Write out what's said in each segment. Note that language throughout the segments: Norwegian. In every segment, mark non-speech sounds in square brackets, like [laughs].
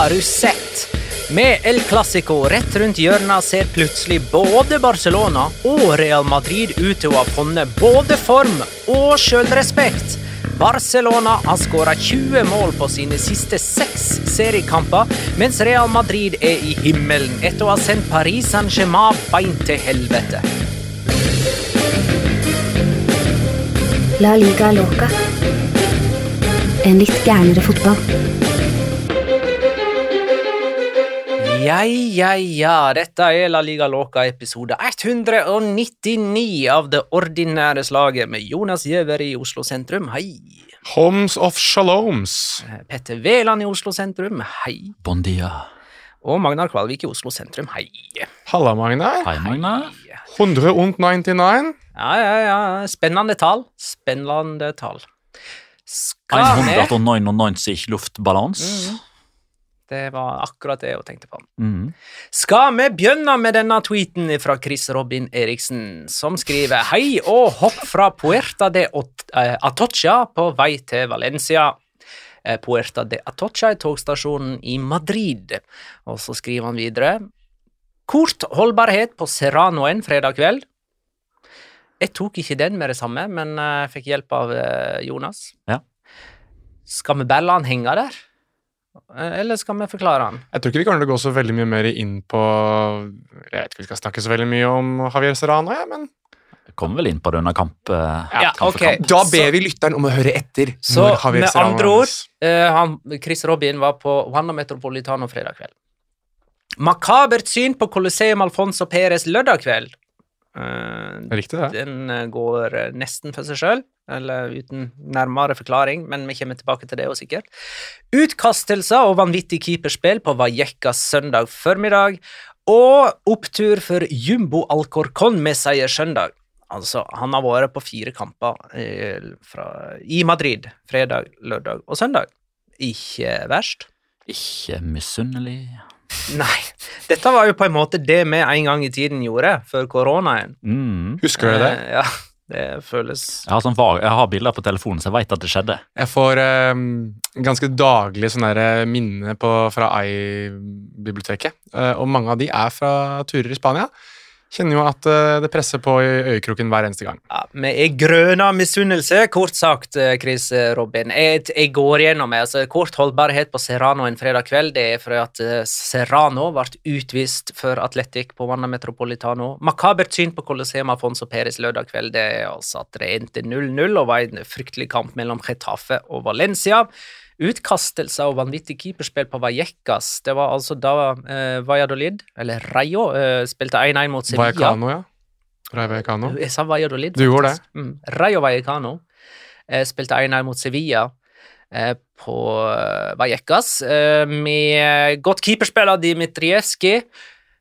Har du sett? Med El Clásico rett rundt hjørnet ser plutselig både Barcelona og Real Madrid ut til å ha funnet både form og sjølrespekt. Barcelona har skåra 20 mål på sine siste seks seriekamper, mens Real Madrid er i himmelen etter å ha sendt Paris Saint-Germain beint til helvete. La liga loca. En litt gærnere fotball. Ja, ja, ja, dette er La Liga Låka episode 199 av det ordinære slaget med Jonas Giæver i Oslo sentrum, hei. Homes of Shaloms. Petter Veland i Oslo sentrum, hei. Bon dia. Og Magnar Kvalvik i Oslo sentrum, hei. Halla, Magnar. Hei, Magnar. 199. Ja, ja, ja, spennende tall. Spennende tall. Skal vi 199 luftbalans. Mhm. Det var akkurat det jeg tenkte på. Mm. Skal vi begynne med denne tweeten fra Chris Robin Eriksen, som skriver Hei og hopp fra Puerta de eh, Atocha på vei til Valencia. Eh, Puerta de Atocha er togstasjonen i Madrid. Og så skriver han videre Kort holdbarhet på Serranoen fredag kveld. Jeg tok ikke den med det samme, men eh, fikk hjelp av Jonas. Ja. Skal vi bare la han henge der? Eh, Eller skal vi forklare han? Jeg tror ikke vi kommer til å gå så veldig mye mer inn på Jeg vet ikke om vi skal snakke så veldig mye om Javier Serrano, ja, men Vi Kommer vel inn på det under kamp. eh, Ja, kamp okay. kamp. da Så- ber vi lytteren om å høre etter. Så når med Serrano andre ord, eh, han, Chris Robin var på Wanda Metropolitano fredag kveld. Makabert syn på Colosseum Alfonso Perez lørdag kveld. Eh, Riktig, det. den eh, går eh, nesten for seg sjøl, eller uten nærmere forklaring, men vi kommer tilbake til det òg, sikkert. Utkastelser og vanvittig keeperspill på Vallecas søndag formiddag, og opptur for Jumbo Alcorcon med seier søndag. Altså, han har vært på fire kamper i, fra, i Madrid fredag, lørdag og søndag. Ikke verst. Ikke misunnelig. Nei, dette var jo på en måte det vi en gang i tiden gjorde, før koronaen. Mm. Husker du det? Eh, ja, det føles Jeg har, sånn, jeg har bilder på telefonen, så jeg veit at det skjedde. Jeg får eh, ganske daglig sånne minner fra AI-biblioteket, eh, og mange av de er fra turer i Spania. Kjenner jo at eh, det presser på i øyekroken hver eneste gang. Ja, Vi er grønne av misunnelse, kort sagt, eh, Chris eh, Robin. Jeg, jeg går gjennom. Altså, kort holdbarhet på Serrano en fredag kveld. Det er fordi at Serrano ble utvist for Atletic på Vanna Metropolitano. Makabert syn på Colosseum Afonso Perez lørdag kveld. Det er altså at det endte 0-0 og var en fryktelig kamp mellom Getafe og Valencia. Utkastelse og vanvittig keeperspill på Vallecas. Det var altså da eh, Valladolid, eller Rayo, eh, spilte 1-1 mot Sevilla. Vallecano, ja. Rayo Vallecano. Jeg sa Valladolid. Du gjorde det. Mm. Rayo Vallecano eh, spilte 1-1 mot Sevilla eh, på eh, Vallecas eh, med godt keeperspill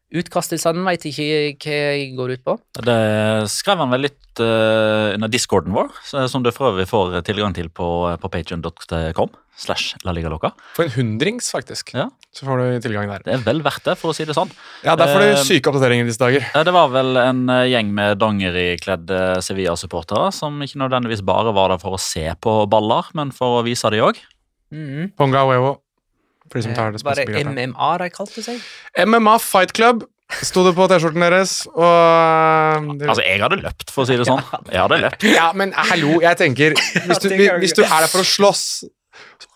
av Dimitrievskij. Utkastelsen veit ikke hva jeg går ut på. Det skrev han vel litt uh, under discorden vår, som du for øvrig får tilgang til på, på patreon.com slash la. For en hundrings, faktisk. Ja. Så får du tilgang der. Det er vel verdt det, for å si det sånn. Ja, Der får Eh, du syke oppdateringer disse dager. Uh, Det var vel en eh, gjeng med dongerikledde Sevilla-supportere som ikke nødvendigvis bare var der for å se på baller, men for å vise de òg. Mm. Ponga huevo. For de som tar det Var det. MMA de kalte seg? MMA Fight Club sto det på T-skjorten deres. Og eh, Altså, jeg hadde løpt, for å si det sånn. Jeg hadde løpt. Ja, men hallo, jeg tenker Hvis du, hvis du er der for å slåss,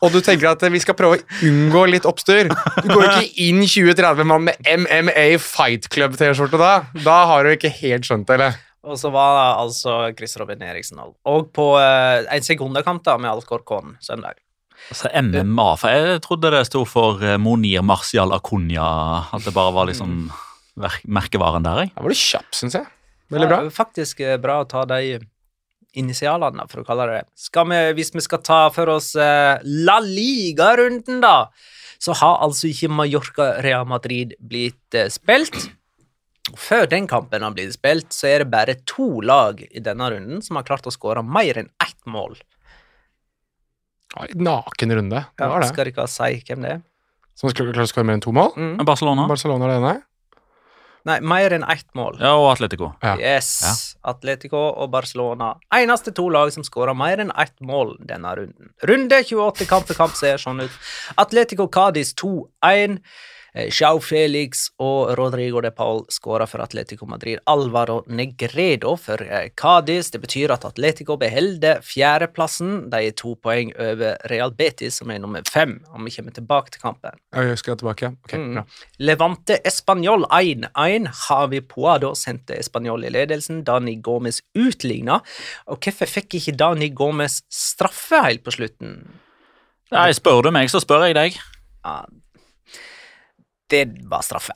og du tenker at vi skal prøve å unngå litt oppstyr Du går jo ikke inn 20-30 mann med MMA Fight Club-T-skjorte da. Da har du ikke helt skjønt det, eller? Og så var det altså Chris Robin Eriksen og- og på eh, en sekundekamp da med Alcorcon søndag. Altså, MMA, for jeg trodde det sto for eh, Monir Martial Acuña. At det bare var liksom merkevaren der, jeg. Da var du kjapp, syns jeg. Veldig bra. Ja, faktisk eh, bra å ta de initialene, for å kalle det det. Skal vi, hvis vi skal ta for oss eh, La Liga-runden, da, så har altså ikke Mallorca Real Madrid blitt eh, spilt. Før den kampen har blitt spilt, så er det bare to lag i denne runden som har klart å skåre mer enn ett mål. Ja, Naken runde. Det var det. Skal ikke si hvem det er? Som skulle klare å skåre mer enn to mål. Mm. Barcelona. Barcelona er det ene. Nei, mer enn ett mål. Ja, og Atletico. Ja. Yes. Ja. Atletico og Barcelona. Eneste to lag som skåra mer enn ett mål denne runden. Runde 28 kamp for kamp ser sånn ut. Atletico Cádiz 2-1. Eh, Felix og Rodrigo de Paul skåra for Atletico Madrid. Alvaro Negredo for eh, Cádiz. Det betyr at Atletico beholder fjerdeplassen. De er to poeng over Real Betis, som er nummer fem, om vi kommer tilbake til kampen. Ja, Jeg skal tilbake. Ok, Mm. Levante Español 1-1. Javi Puado sendte Español i ledelsen. Dani Gomez utligna. Og hvorfor fikk ikke Dani Gomez straffe helt på slutten? Nei, spør du meg, så spør jeg deg. Ja, det var straffe.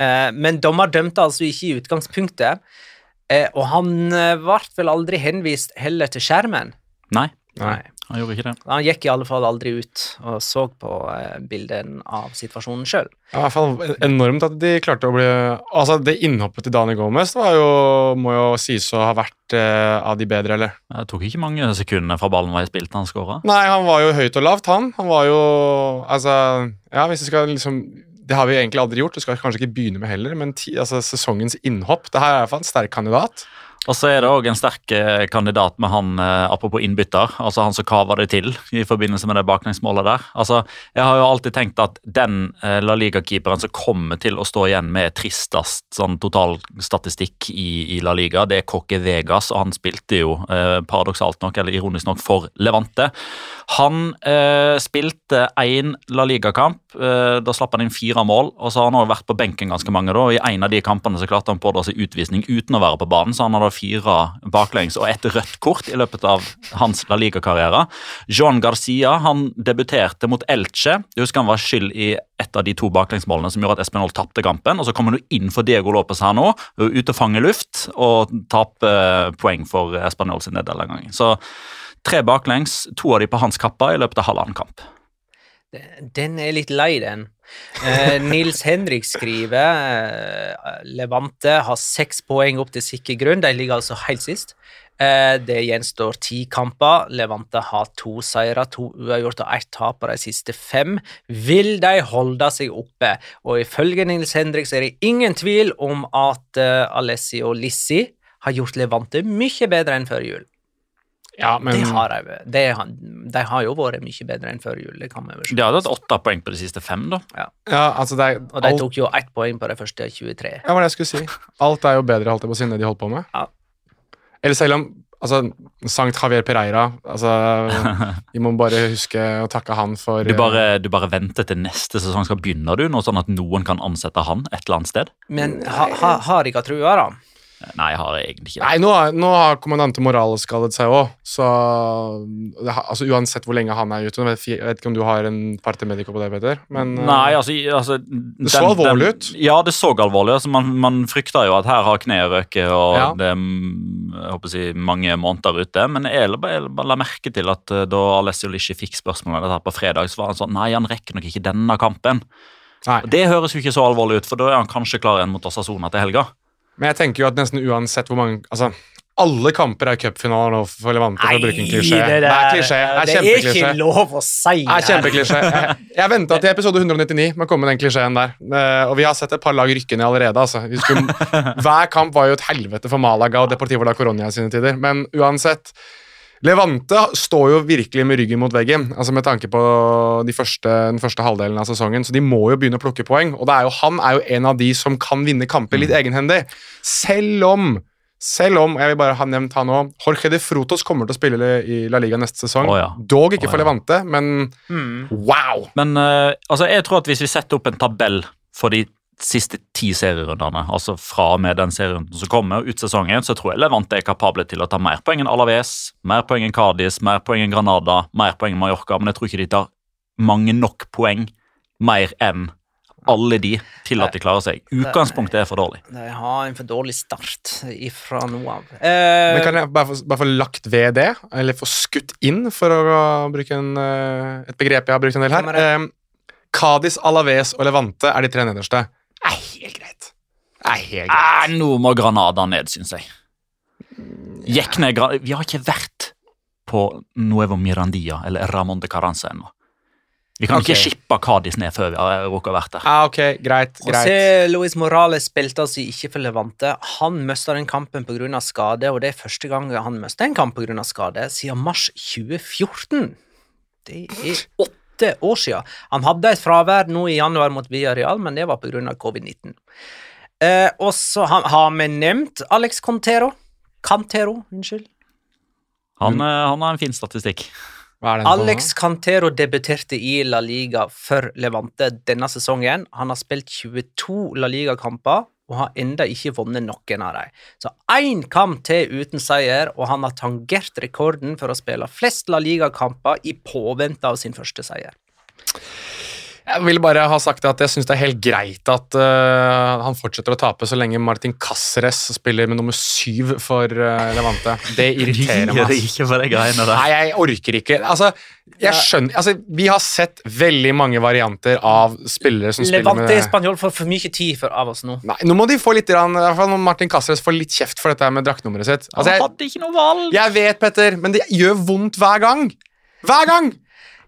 Eh, men dommer dømte altså ikke i utgangspunktet, eh, og han eh, ble vel aldri henvist heller til skjermen. Nei, Nei. han gjorde ikke det. Han gikk i alle fall aldri ut og så på bilden av situasjonen sjøl. Ja, i hvert fall enormt at de klarte å bli Altså, det innhoppet til Dani Gomez var jo, må jo sies å ha vært eh, av de bedre, eller? Det tok ikke mange sekundene fra ballen var i spilt han skåra. Nei, han var jo høyt og lavt, han. Han var jo Altså, ja, hvis vi skal liksom Det har vi egentlig aldri gjort, det skal kanskje ikke begynne med heller, men ti, altså, sesongens innhopp Det her er fall en sterk kandidat. Og så er det òg en sterk eh, kandidat med han eh, apropos innbytter, altså han som kava det til i forbindelse med det baklengsmålet der. Altså, Jeg har jo alltid tenkt at den eh, La Liga-keeperen som kommer til å stå igjen med tristest sånn totalstatistikk i, i La Liga, det er Coque Vegas, og han spilte jo eh, paradoksalt nok, eller ironisk nok, for Levante. Han eh, spilte én La Liga-kamp, eh, da slapp han inn fire mål, og så har han også vært på benken ganske mange, da, og i en av de kampene så klarte han å pådra seg utvisning uten å være på banen, så han hadde fire baklengs og et rødt kort i løpet av hans La Liga-karriere. John Garcia han debuterte mot Elche. Jeg husker han var skyld i et av de to baklengsmålene som gjorde at Espenol tapte kampen. og Så kommer du inn for Diego Lopez her nå, ute og fanger luft og taper poeng for Espanol sin nederlag. Så tre baklengs, to av de på hans kappa i løpet av halvannen kamp. Den er litt lei, den. Eh, Nils Henrik skriver eh, Levante har seks poeng opp til sikker grunn. De ligger altså helt sist. Eh, det gjenstår ti kamper. Levante har to seire, to uavgjort og ett tap på de siste fem. Vil de holde seg oppe? Og ifølge Nils Henrik så er det ingen tvil om at eh, Alessio Lissi har gjort Levante mye bedre enn før jul. Ja, men Det har de. Det, har- de har jo vært mye bedre enn før jul. Det kan vi. De hadde hatt åtte poeng på de siste fem, da. ja, altså det er Og de alt, tok jo ett poeng på de første 23. Ja, hva var det jeg skulle si? Alt er jo bedre, holdt jeg på å si, enn det de holdt på med. Ja. Eller selv om altså, Sankt Javier Pereira altså, [laughs] Vi må bare huske å takke han for Du bare, du bare venter til neste sesong skal begynne, du, nå sånn at noen kan ansette han et eller annet sted? Men ha, ha, har ikke trua, da? Nei, jeg har egentlig ikke det. Nei, nå, har- nå har kommandante Morales skadet seg òg, så det, har- altså, Uansett hvor lenge han er ute Jeg vet, jeg vet ikke om du har en parte medico på det, Peter? Men, eh, Nei, altså, i- altså Det så alvorlig ut. Ja, det så alvorlig ut. Altså, man, man frykter jo at her har kneet røket, og Ja. det er mm, jeg håper å si, mange måneder ute. Men jeg la jeg bare la merke til at eh, da Alessio Lisci fikk spørsmål om dette her på fredag, så var han sånn Nei, han rekker nok ikke denne kampen. Nei. Og Det høres jo ikke så alvorlig ut, for da er han kanskje klar igjen mot Osasona til helga. Men jeg tenker jo at nesten uansett hvor mange Altså, alle kamper er cupfinaler nå for Levante, for å bruke en klisjé. Det, er klisjé. Det er det er ikke lov å si Det er kjempeklisjé. Jeg, jeg venta til episode 199 med å komme med den klisjeen der. Eh, og vi har sett et par lag rykke ned allerede. Altså. Vi skulle, [laughs] hver kamp var jo et helvete for Malaga og Deportivo da Coronia i sine tider. Men uansett Levante står jo virkelig med ryggen mot veggen altså med tanke på de første, den første halvdelen av sesongen, så de må jo begynne å plukke poeng. Og det er jo, han er jo en av de som kan vinne kamper litt egenhendig. Selv om selv om jeg vil bare ha nevnt han også, Jorge de Frutos kommer til å spille i La Liga neste sesong. Oh, ja. Dog ikke Å for. Levante, men Mm. wow! Men uh, altså, jeg tror at hvis vi setter opp en tabell for de siste ti serierundene, altså fra og med den serierunden som kommer, ut sesongen, så tror jeg Levante er kapable til å ta mer poeng enn Alaves, mer poeng enn Cádiz, mer poeng enn Granada, mer poeng enn Mallorca, men jeg tror ikke de tar mange nok poeng mer enn alle de til at de klarer seg. Utgangspunktet er for dårlig. De har en for dårlig start ifra nå av. Men Eh, kan jeg bare få, bare få lagt ved det, eller få skutt inn, for å bruke en, eh, et begrep jeg har brukt en del her? Er Eh, Cádiz, Alaves og Levante er de tre nederste. Er helt greit. Er helt greit. Er, nå må Granada ned, syns jeg. Gikk ned Vi har ikke vært på Nuevo Mirandia eller Ramón de Carranza ennå. Vi kan okay. ikke shippe Cádiz ned før vi har rukket å vært der. Ah, ok, greit. greit. José Luis Morales spilte altså ikke for Levante. Han mista den kampen pga. skade, og det er første gang han mista en kamp pga. skade siden mars 2014. Det er åtte år siden. Han hadde et fravær nå i januar mot Villarreal, men det var pga. covid-19. Eh, og så har, har vi nevnt Alex Contero. Cantero, unnskyld. Han, eh, han har en fin statistikk. Er? Alex Cantero debuterte i La Liga for Levante denne sesongen. Han har spilt 22 La Liga-kamper og har enda ikke vunnet noen av dem. Så én kamp til uten seier, og han har tangert rekorden for å spille flest La Liga-kamper i påvente av sin første seier. Jeg vil bare ha sagt at jeg syns det er helt greit at uh, han fortsetter å tape så lenge Martin Cáceres spiller med nummer syv for uh, Levante. Det [laughs] irriterer meg. Det ikke for deg greiene Nei, jeg orker ikke. Altså, jeg skjønner altså, Vi har sett veldig mange varianter av spillere som spiller med Levante i Spanjol får for mye tid for av oss nå. Nei, nå må de få litt, rann, i hvert fall Martin Cáceres få litt kjeft for dette med draktnummeret sitt. Altså, Han jeg, hadde ikke noe valg! jeg vet, Petter, men det gjør vondt hver gang. Hver gang!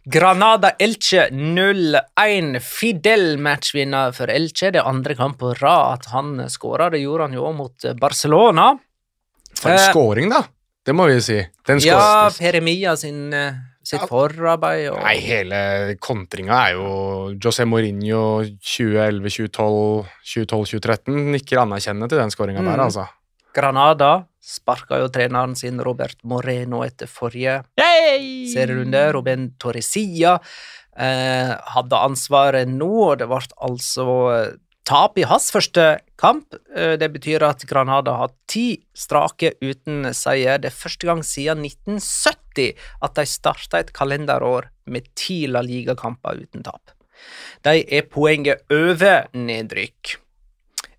Granada Elche 0-1. Fidel matchvinner for Elche. Det er andre kamp på rad at han skåra. Det gjorde han jo også mot eh, Barcelona. For en Eh, scoring, da. Det må vi jo si. Den Ja. Peremia sin, eh, sitt Ja. forarbeid og Nei, hele kontringa er jo José Mourinho 2011-2012, 2012-2013 nikker anerkjennende til den skåringa Mm. der, altså. Granada sparka jo treneren sin Robert Moreno etter forrige Yay! serierunde. Robin Torresia eh, hadde ansvaret nå, og det ble altså eh, tap i hans første kamp. Eh, det betyr at Granada har ti strake uten seier. Det er første gang siden 1970 at de starta et kalenderår med ti La Liga-kamper uten tap. De er poenget over nedrykk.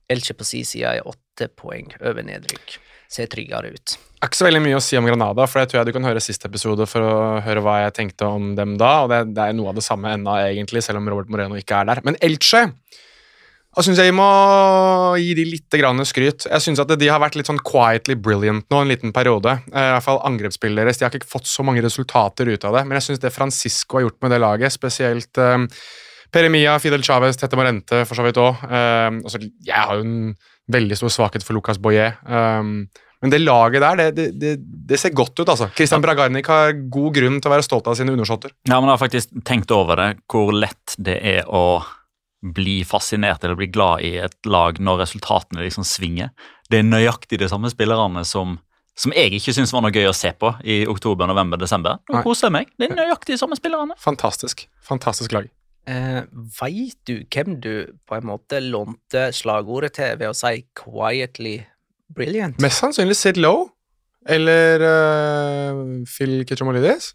Elche på si side er åtte poeng over nedrykk. Ser tryggere ut. Ikke så veldig mye å si om Granada, for det tror jeg du kan høre siste episode for å høre hva jeg tenkte om dem da, og det, det er noe av det samme ennå, egentlig, selv om Robert Moreno ikke er der. Men Elche da syns jeg må gi de litt skryt. Jeg synes at de har vært litt sånn quietly brilliant nå en liten periode. Eh, I hvert fall angrepsspillet deres. De har ikke fått så mange resultater ut av det, men jeg syns det Francisco har gjort med det laget, spesielt um, Peremia, Fidel Chávez, Tete Morente for så vidt òg. altså, jeg har jo en veldig stor svakhet for Lucas Boyer. Um, men det laget der, det, det, det, det ser godt ut, altså. Kristian Bragarnik har god grunn til å være stolt av sine undersåtter. Ja, men jeg har faktisk tenkt over det, hvor lett det er å bli fascinert eller bli glad i et lag når resultatene liksom svinger. Det er nøyaktig de samme spillerne som, som jeg ikke syns var noe gøy å se på i oktober, november, desember. Nå koser jeg meg. Det er nøyaktig de samme spillerne. Fantastisk. Fantastisk lag. Eh, Veit du hvem du på en måte lånte slagordet til ved å si 'quietly brilliant'? Mest sannsynlig Sid Lowe eller uh, Phil Kitchomolidis.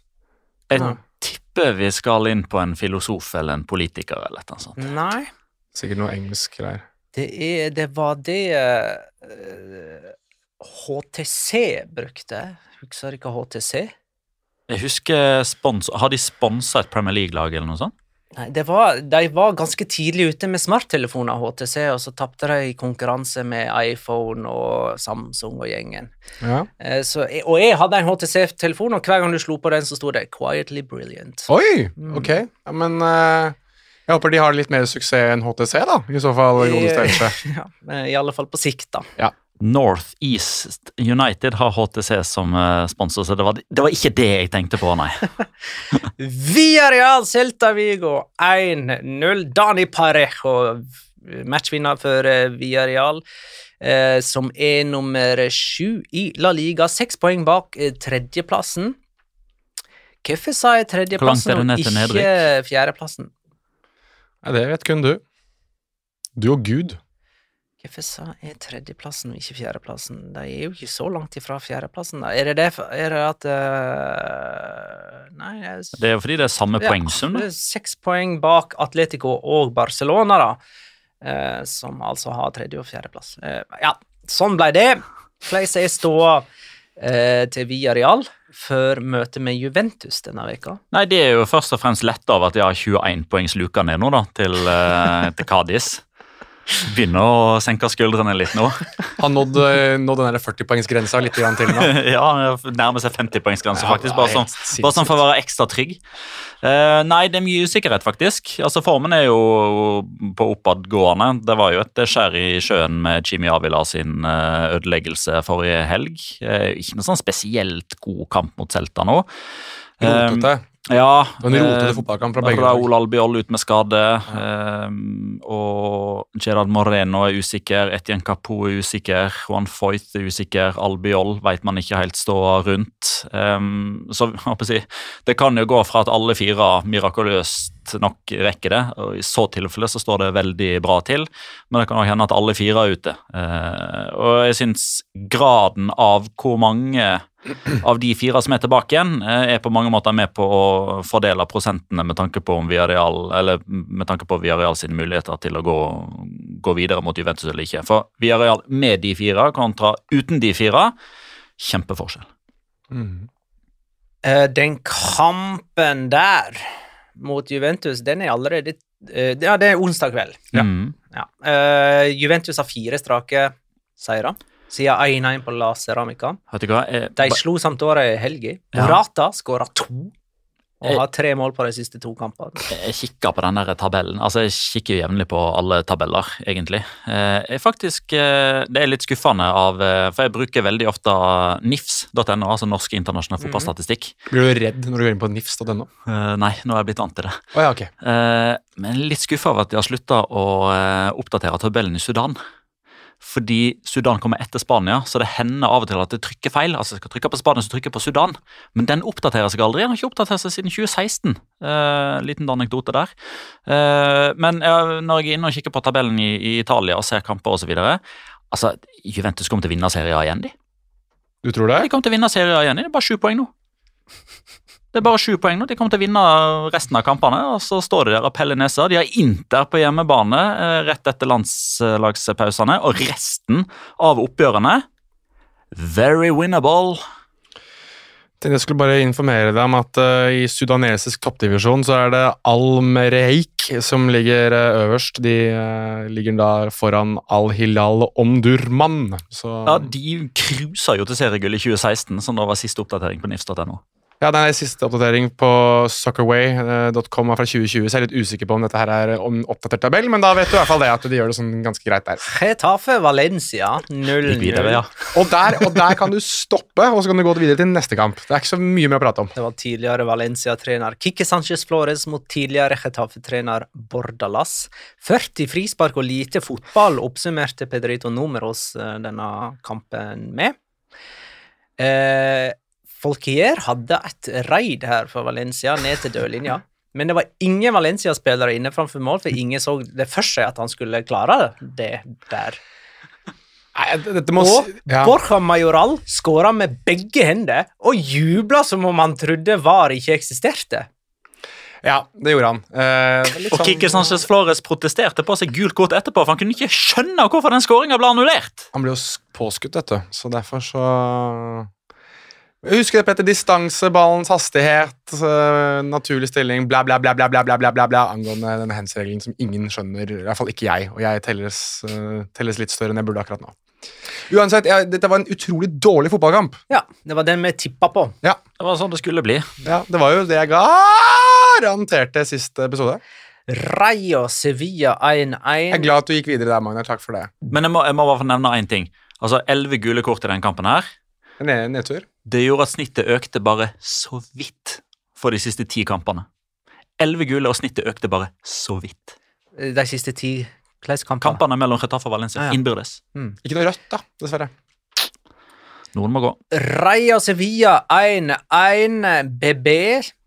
Jeg Ja. tipper vi skal inn på en filosof eller en politiker eller noe sånt. Nei. Sikkert noe engelsk greier. Det, er, det var det uh, HTC brukte. Husker du hva HTC? Jeg husker spons Har de sponsa et Premier League-lag eller noe sånt? Nei, det var, de var ganske tidlig ute med smarttelefoner, HTC, og så tapte de i konkurranse med iPhone og Samsung og gjengen. Ja. Eh, så, og jeg hadde en HTC-telefon, og hver gang du slo på den, så sto det 'Quietly Brilliant'. Oi, ok. Ja, men uh, jeg håper de har litt mer suksess enn HTC, da. I så fall, Elche. [laughs] ja, eh, I alle fall på sikt, da. North East United har HTC som eh, sponsor, så det var, det var ikke det jeg tenkte på, nei. [laughs] Villarreal Celta Vigo 1-0. Dani Parejo, matchvinner for Via Real. eh, som er nummer sju i La Liga. Seks poeng bak eh, tredjeplassen. Hvorfor sa jeg tredjeplassen og ikke fjerdeplassen? Nei, det vet kun du. Du og Gud. Hvorfor sa jeg tredjeplassen ikke fjerdeplassen? De er jo ikke så langt ifra fjerdeplassen. Er det det Er det at uh, Nei, jeg, Det er jo fordi det er samme Ja, poengsum. det er Seks poeng bak Atletico og Barcelona, da. Uh, som altså har tredje- og fjerdeplass. Uh, ja, sånn ble det. Place er ståa uh, til Villarreal før møtet med Juventus denne veka? Nei, Det er jo først og fremst letta av at de har 21 poengs luka ned nå, da, til, til Cádiz. Begynner å senke skuldrene litt nå. Han nådde nådde den der 40-poengsgrensa litt grann til nå. [laughs] ja, nærmer seg 50-poengsgrensa, Ja, faktisk. Bare sånn, bare sånn for å være ekstra trygg. Uh, nei, det er mye usikkerhet, faktisk. Altså, Formen er jo på oppadgående. Det var jo et skjær i sjøen med Jimmy Avila sin eh, ødeleggelse forrige helg. Uh, ikke noe sånn spesielt god kamp mot Celta nå. Rotete. Ja. En rotete eh, fotballkamp fra begge. Raúl Albiol ut med skade. eh, og Gerard Moreno er usikker. Etienne Capo er usikker. Juan Foyth er usikker. Albiol vet man ikke helt stå rundt. Eh, så [laughs] si, det kan jo gå fra at alle fire mirakuløst nok rekker det. og I så tilfelle så står det veldig bra til, men det kan òg hende at alle fire er ute. Og jeg syns graden av hvor mange av de fire som er tilbake igjen, eh, er på mange måter med på å fordele prosentene med tanke på om Villarreal, eller med tanke på Villarreal sine muligheter til å gå, gå videre mot Juventus eller ikke. For Villarreal med de fire kontra uten de fire, kjempeforskjell. Mm. Eh, den kampen der mot Juventus, den er allerede eh, Ja, det er onsdag kveld. Ja. Mm. Ja. Juventus har fire strake seire siden 1-1 på La Ceramica. Vet du hva? Jeg, De slo Sampdoria i helga. Ja. Morata skåra to og Eh. har tre mål på de siste to kampene. jeg kikker på den der tabellen. Altså, Jeg kikker jevnlig på alle tabeller, egentlig. Eh, jeg faktisk, eh, Det er litt skuffende av eh, For jeg bruker veldig ofte NIFS.no, altså Norsk internasjonal fotballstatistikk. Blir du redd når du går inn på nifs.no? Eh, nei, nå er jeg blitt vant til det. Oh, ja, ok. Eh, men litt skuffa over at de har slutta å eh, oppdatere tabellen i Sudan. Fordi Sudan kommer etter Spania, så det hender av og til at det trykker feil. Altså jeg skal trykke på Spania, så trykker jeg på Sudan. Men den oppdaterer seg aldri. Den har ikke oppdatert seg siden 2016. Eh, liten anekdote der. Eh, men ja, når jeg er inne og kikker på tabellen i, i Italia og ser kamper osv. Altså, Juventus kommer til å vinne Serie A igjen, de. Du tror det? De kommer til å vinne Serie A igjen. Det er bare sju poeng nå. Det er bare sju poeng nå. De kommer til å vinne resten av kampene. Og så står de der og peller nesa. De har Inter på hjemmebane eh, rett etter landslagspausene. Og resten av oppgjørene very winnable. Jeg skulle bare informere deg om at uh, i sudanesisk toppdivisjon så er det Al-Mereik som ligger uh, øverst. De uh, ligger da foran Al-Hilal Omdurman. Så Ja, De cruisa jo til seriegull i 2016, som da var siste oppdatering på nifs.no. Ja, det er siste oppdatering på soccerway.com fra 2020, så jeg er litt usikker på om dette her er om oppdatert tabell, men da vet du i hvert fall det at de gjør det sånn ganske greit der. Getafe Valencia 0-0. Ja. Og og der kan du stoppe, og så kan du gå videre til neste kamp. Det er ikke så mye mer å prate om. Det var tidligere Valencia-trener Kikki Sanchez Flores mot tidligere Getafe-trener Bordalas. 40 frispark og lite fotball oppsummerte Pedrito Numeros eh, denne kampen med. Eh, Folkier hadde et raid her for Valencia ned til dørlinja. Men det var ingen Valencia-spillere inne framfor mål, for ingen så det for seg at han skulle klare det der. Nei, dette må Og ja. Borja Majoral skåra med begge hender og jubla som om han trodde VAR ikke eksisterte. ja, det gjorde han. Eh, det Og sånn- Kikki Sanchez Flores protesterte på seg gult kort etterpå, for han kunne ikke skjønne hvorfor den skåringa ble annullert. Han ble jo påskutt, vet du, så derfor så husker det, Petter. Distanse, ballens hastighet, uh, naturlig stilling, bla, bla, bla, bla, bla, bla, bla, bla, bla angående denne hands-regelen som ingen skjønner. I hvert fall ikke jeg, og jeg telles, uh, telles litt større enn jeg burde akkurat nå. Uansett, jeg, dette var en utrolig dårlig fotballkamp. Ja, det var den vi tippa på. Ja, Det var sånn det skulle bli. ja, det var jo det jeg garanterte siste episode. Rayo Sevilla 1-1. Jeg er glad at du gikk videre der, Magnar. Takk for det. Men jeg må, jeg må bare få nevne én ting. Altså, Elleve gule kort i den kampen her. Ned, nedtur. Det gjorde at snittet økte bare så vidt for de siste ti kampene. Elleve gule, og snittet økte bare så vidt. De siste ti Hvordan? Kampene mellom Getafe og Valencia Ja, ja. innbyrdes. Ikke noe rødt, da, dessverre. Noen må gå. Rayo Sevilla 1-1. BB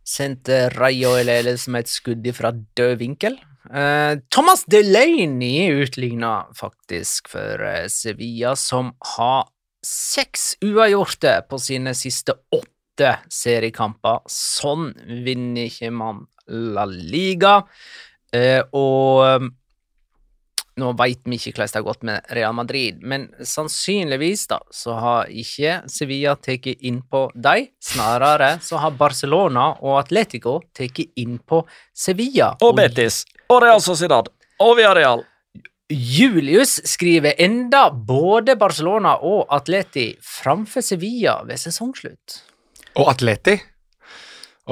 sendte Rayo i ledelse med et skudd fra død vinkel. Eh, Thomas Delaney utligna faktisk for eh, Sevilla, som har seks uavgjorte på sine siste åtte seriekamper. Sånn vinner ikke man La Liga. Eh, og eh, nå veit vi ikke hvordan det har gått med Real Madrid, men sannsynligvis da, så har ikke Sevilla tatt innpå dem. Snarere så har Barcelona og Atletico tatt innpå Sevilla. Og Betis. Og Real Sociedad. Og Villarreal. Julius skriver enda både Barcelona og Atleti framfor Sevilla ved sesongslutt. Og Atleti.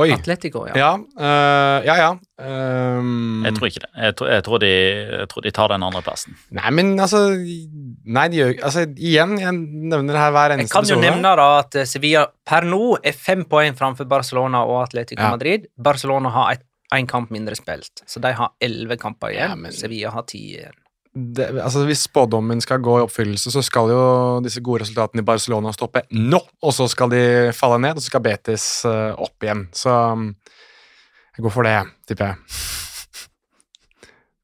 Oi. Atletico, ja. Ja, uh, ja. ja. Um, Jeg tror ikke det. Jeg tror, jeg tror, de, jeg tror de tar den andre plassen. Nei, men altså Nei, de gjør Altså, igjen, jeg nevner det her hver Jeg kan jo episode. nevne da at Sevilla per nå er fem poeng framfor Barcelona og Atletico Ja. Madrid. Barcelona har én kamp mindre spilt, så de har elleve kamper igjen. Ja, men- Sevilla har ti igjen. Det, altså Hvis spådommen skal gå i oppfyllelse, så skal jo disse gode resultatene i Barcelona stoppe nå, og så skal de falle ned, og så skal Betis øh, opp igjen. Så um, jeg går for det, tipper jeg.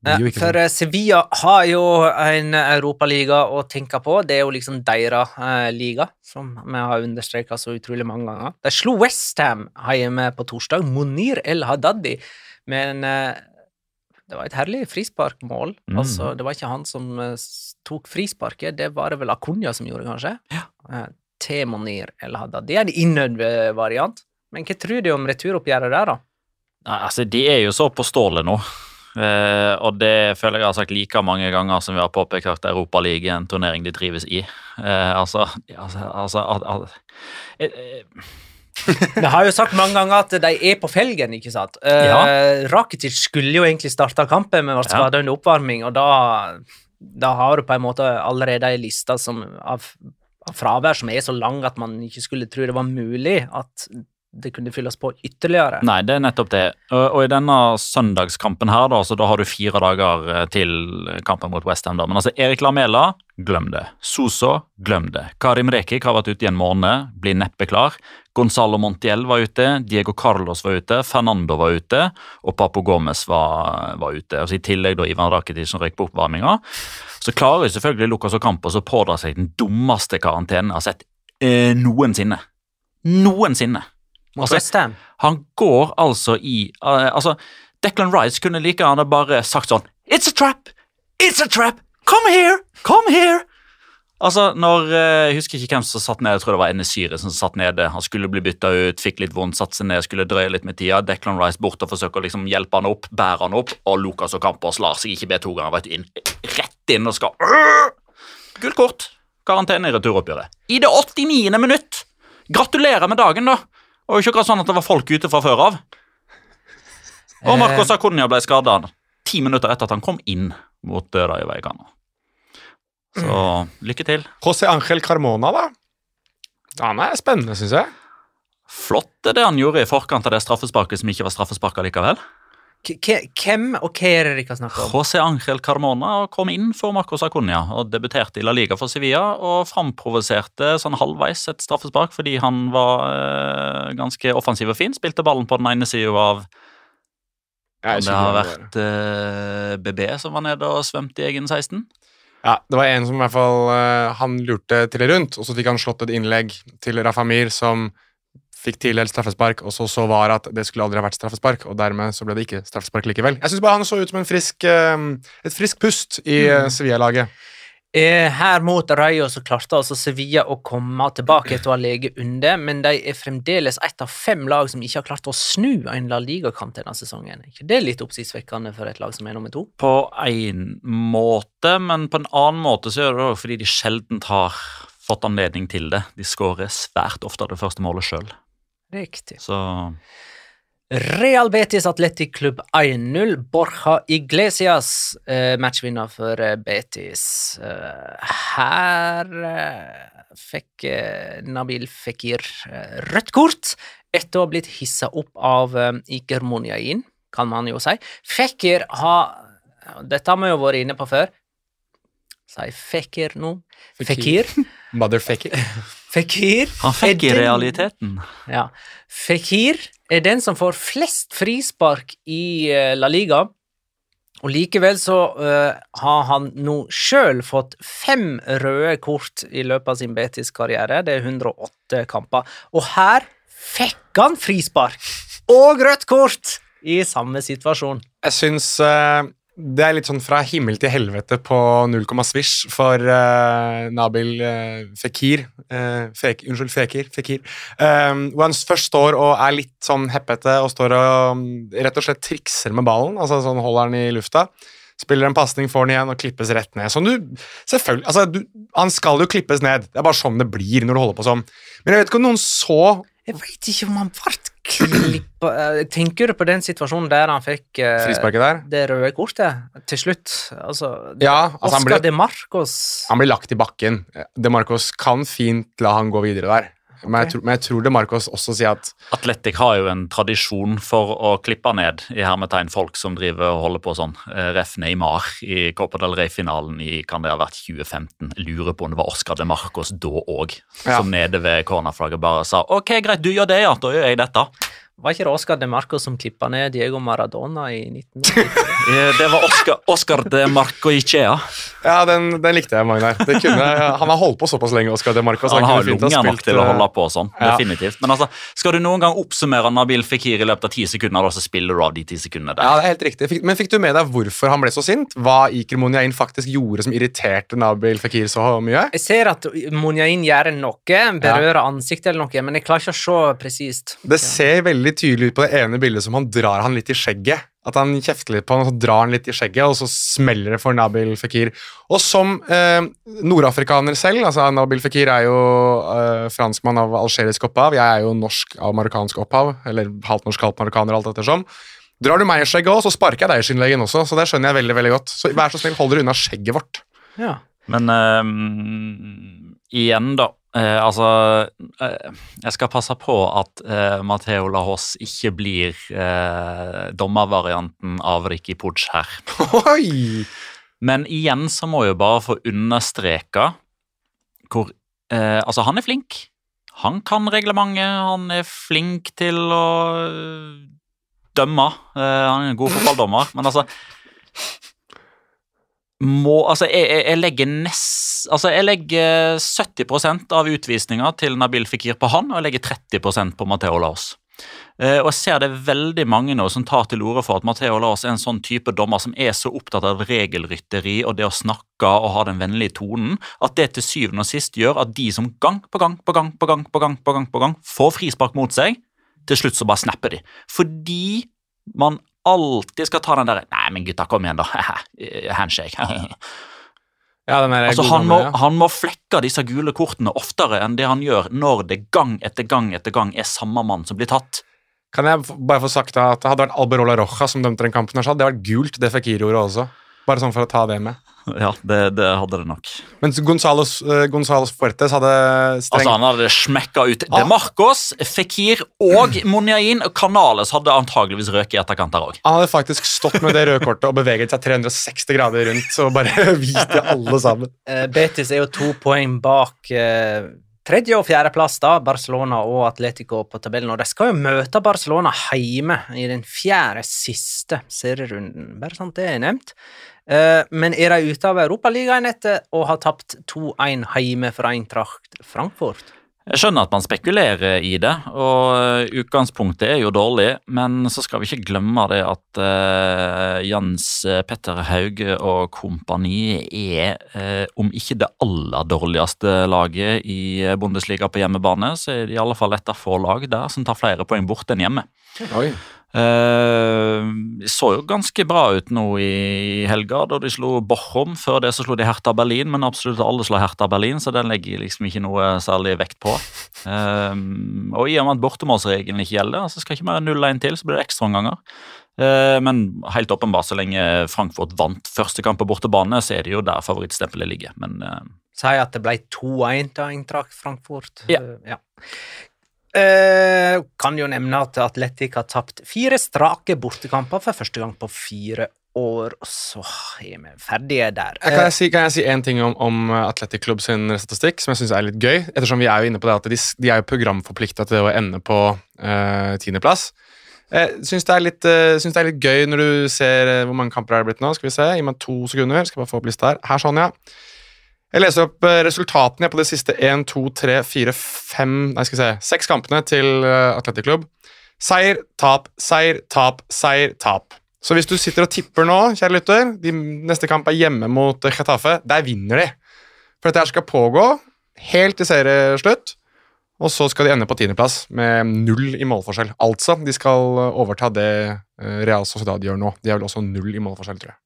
Eh, For eh, Sevilla har jo en europaliga å tenke på. Det er jo liksom deres eh, liga, som vi har understreka så utrolig mange ganger. De slo Westham hjemme på torsdag, Monir El Haddadi, en eh, det var et herlig frisparkmål. Mm. Altså, det var ikke han som eh, tok frisparket, det var det vel Akunya som gjorde, kanskje? Ja. til Monir El Hadda. Det er en innøvd eh, variant. Men hva tror du om returoppgjøret der, da? Nei, altså, De er jo så på stålet nå. Eh, og det føler jeg har sagt like mange ganger som vi har påpekt at Europaligaen er en turnering de trives i. Eh, altså, altså, altså at, at, eh, eh, Vi har jo sagt mange ganger at de er på felgen, ikke sant? Uh, Ja. Rakitic skulle jo egentlig starta kampen, men ble Ja. under oppvarming, og da, da har du på en måte allerede ei liste som, av, av fravær som er så lang at man ikke skulle tro det var mulig at det kunne fylles på ytterligere. Nei, det er nettopp det. Og, og i denne søndagskampen her, da, så da har du fire dager eh, til kampen mot Westham. da. Men altså, Erik Lamela, glem det. Soso, glem det. Karim Rekik har vært ute i en måned, blir neppe klar. Gonzalo Montiel var ute, Diego Carlos var ute, Fernando var ute, og Papo Gomez var, var ute. Altså I tillegg da Ivan Rakitic som røyk på oppvarminga. Så klarer jo selvfølgelig Lucas Ocampos å pådra seg den dummeste karantenen jeg har sett eh, noensinne. Noensinne. Mot Westham. han går altså i uh, Altså, Declan Rice kunne like gjerne bare sagt sånn It's a trap! It's a trap! Come here! Come here! Altså, når eh, Jeg husker ikke hvem som satt ned, jeg tror det var Enesyre som satt nede. Han skulle bli bytta ut, fikk litt vondt, satte seg ned, skulle drøye litt med tida. Declan Rice bort og forsøker å liksom hjelpe han opp, bære han opp, og Lucas og Campos lar seg ikke be to ganger. Vet du, inn, rett inn og skal Gult kort. Karantene i returoppgjøret. I det 89. minutt! Gratulerer med dagen, da! Og ikke akkurat sånn at det var folk ute fra før av. Og Eh. Marcos Acuña ble skada ti minutter etter at han kom inn mot døra i Veigana. Så lykke til. José Ángel Carmona, da? Han er spennende, syns jeg. Flott det det han gjorde i forkant av det straffesparket som ikke var straffespark likevel. Hvem og hva er det dere snakker om? José Ángel Carmona kom inn for Marcos Acuña og debuterte i La Liga for Sevilla og framprovoserte sånn halvveis et straffespark fordi han var øh, ganske offensiv og fin. Spilte ballen på den ene sida av Jeg Det har vært øh, BB som var nede og svømte i egen 16. Ja, det var en som i hvert fall øh, Han lurte til det rundt, og så fikk han slått et innlegg til Rafamir som fikk tildelt straffespark, og så så var at det skulle aldri ha vært straffespark, og dermed så ble det ikke straffespark likevel. Jeg syns bare han så ut som en frisk, eh, et friskt pust i mm. Sevilla-laget. Eh, Her mot Rayo så klarte altså Sevilla å komme tilbake etter å ha ligget under, men de er fremdeles ett av fem lag som ikke har klart å snu en La Liga-kamp denne sesongen. Er ikke det litt oppsiktsvekkende for et lag som er nummer to? På én måte, men på en annen måte så er det også fordi de sjelden har fått anledning til det. De skårer svært ofte det første målet sjøl. Riktig. Så Real Betis Atletic Klubb 1-0. Borja Iglesias, eh, matchvinner for eh, Betis. Eh, her eh, fikk eh, Nabil Fikir eh, rødt kort etter å ha blitt hissa opp av eh, Iker Monjain, kan man jo si. Fikir har Dette har vi jo vært inne på før. Sier Fikir nå? Fekir. Fikir. [laughs] Motherfaker. [laughs] Fikir han fikk i den- realiteten. ja. Fikir er den som får flest frispark i eh, La Liga. Og likevel så uh, har han nå sjøl fått fem røde kort i løpet av sin Betis-karriere. Det er 108 kamper. Og her fikk han frispark og rødt kort i samme situasjon. Jeg syns eh, det er litt sånn fra himmel til helvete på 0, svisj for uh, Nabil uh, Fekir. uh, Fek, unnskyld, Fekir. Fekir. Um, hvor han først står og er litt sånn heppete og står og um, rett og slett trikser med ballen. altså sånn Holder den i lufta. Spiller en pasning, får den igjen og klippes rett ned. Sånn du, selvfølgelig, altså du, Han skal jo klippes ned. Det er bare sånn det blir når du holder på sånn. Men jeg vet ikke om noen så Jeg veit ikke om han ble klippa eh, Tenker du på den situasjonen der han fikk eh, frisparket der. det røde kortet til slutt? Altså, Ja, altså han Oscar de Marcos han blir lagt i bakken. De Marcos kan fint la han gå videre der. Men, jeg tror, men jeg tror det Marcos også sier at Atletic har jo en tradisjon for å klippe ned i hermetegn folk som driver og holder på sånn. Eh, Ref Neymar i Copa del Rey-finalen i kan det ha vært 2015. Lurer på om det var Oscar de Marcos da òg, Ja. som nede ved cornerflagget bare sa OK, greit, du gjør det, ja. Da gjør jeg dette. Var ikke det Oscar de Marco som klippa ned Diego Maradona i 1980? Eh, [laughs] Det var Oscar, Oscar de Marcoichea. Ja, den, den likte jeg, Magnar. Det kunne, han har holdt på såpass lenge, Oscar de så Han har kunne fint ha lunger nok til å eh, holde på sånn. ja. Definitivt. Men altså, skal du noen gang oppsummere Nabil Fikir i løpet av ti sekunder, og så spiller du av de ti sekundene der. Ja, det er helt riktig. Men fikk du med deg hvorfor han ble så sint? Hva Iker Monjain faktisk gjorde som irriterte Nabil Fikir så mye? Jeg ser at Monjain gjør noe, berører ansiktet eller noe, men jeg klarer ikke å se presist. Det ser veldig tydelig ut på det ene bildet som han drar han litt i skjegget. At han kjefter litt på han, og så drar han litt i skjegget, og så smeller det for Nabil Fikir. Og som eh, nordafrikaner selv altså Nabil Fikir er jo eh, franskmann av algerisk opphav. Jeg er jo norsk av marokkansk opphav, eller halvt norsk, halvt marokkaner, alt ettersom. Drar du meg i skjegget òg, så sparker jeg deg i skinnleggen også. Så det skjønner jeg veldig veldig godt. Så vær så snill, hold dere unna skjegget vårt. Ja. Men um, igjen, da. Eh, altså eh, Jeg skal passe på at eh, Matheo Lahos ikke blir eh, dommervarianten av Ricky Pooch her. Oi! Men igjen så må jeg bare få understreka hvor eh, Altså, han er flink. Han kan reglementet, han er flink til å eh, dømme. Eh, han er en god fotballdommer, men altså må, altså jeg, jeg, legger nest, altså jeg legger 70% av utvisninga til Nabil Fikir på han, og jeg legger 30% på Matheo Laos. Eh, og jeg ser det veldig mange nå som tar til orde for at Matheo Laos er en sånn type dommer som er så opptatt av regelrytteri og det å snakke og ha den vennlige tonen, at det til syvende og sist gjør at de som gang på gang på gang på gang på gang på gang på gang får frispark mot seg, til slutt så bare snapper de. Fordi man alltid skal ta den derre Nei, men gutta, kom igjen, da. [laughs] Handshake. Ja, den der Altså, han, må, ja. han må flekke disse gule kortene oftere enn det han gjør når det gang etter gang etter gang er samme mann som blir tatt. Kan jeg bare få sagt da at det hadde vært Alberola Roja som dømte den kampen, Det hadde det vært gult, det Fekir-ordet også. Bare sånn for å ta det med. [laughs] Ja, det, det hadde det nok. Mens Gonzales, uh, Gonzales Fuertes hadde streng Altså, Han hadde smekka ut Ah. De Marcos, Fikir og Monjain. Canales hadde antageligvis røket i etterkant der òg. Han hadde faktisk stått med det røde kortet og beveget seg 360 grader rundt og bare [laughs] vist til alle sammen. Uh, Betis er jo to poeng bak uh, tredje- og fjerdeplass, da, Barcelona og Atletico på tabellen. Og de skal jo møte Barcelona hjemme i den fjerde siste serierunden, bare sånn det er nevnt. Eh, men er de ute av Europaligaen etter å ha tapt 2-1 hjemme for Eintracht Frankfurt? Jeg skjønner at man spekulerer i det, og eh, utgangspunktet er jo dårlig. Men så skal vi ikke glemme det at uh, Jens Petter Hauge og kompani er, uh, om ikke det aller dårligste laget i Bundesliga på hjemmebane, så er det i alle fall et av få lag der som tar flere poeng bort enn hjemme. Oi. Det så jo ganske bra ut nå i helga, da de slo Bochum. Før det så slo de Hertha Berlin, men absolutt alle slår Hertha Berlin, så den legger liksom ikke noe særlig vekt på. Uh, og i og med at bortemålsregelen ikke gjelder, så skal ikke mer enn 0-1 til, så blir det ekstraomganger. Uh, men helt åpenbart, så lenge Frankfurt vant første kamp på bortebane, så er det jo der favorittstempelet ligger. Men Si at det ble 2-1 til Eintracht Frankfurt. Ja. Ja. Eh, kan jo nevne at Atletic har tapt fire strake bortekamper for første gang på fire år, og så er vi ferdige der. Kan jeg si, kan jeg si en ting om, om Atletic Club sin statistikk, som jeg syns er litt gøy? Ettersom vi er jo inne på det at de, de er jo programforplikta til å ende på eh, tiendeplass. Jeg syns det, er litt, eh, syns det er litt gøy når du ser eh, hvor mange kamper er det blitt nå. Skal vi se, Gi meg to sekunder. Skal bare få opp lista her. Her, sånn, ja. Jeg leser opp eh, resultatene på de siste 1, 2, 3, 4, 5 Nei, skal vi se Seks kampene til Atletic Athletic Club. Seier, tap, seier, tap, seier, tap. Så hvis du sitter og tipper nå, kjære lytter, de neste kamp er hjemme mot Chetafe, Getafe, der vinner de. For dette her skal pågå helt til serieslutt, og så skal de ende på tiendeplass med null i målforskjell. Altså, de skal eh, overta det eh, Real Sociedad gjør nå. De har vel også null i målforskjell, tror jeg.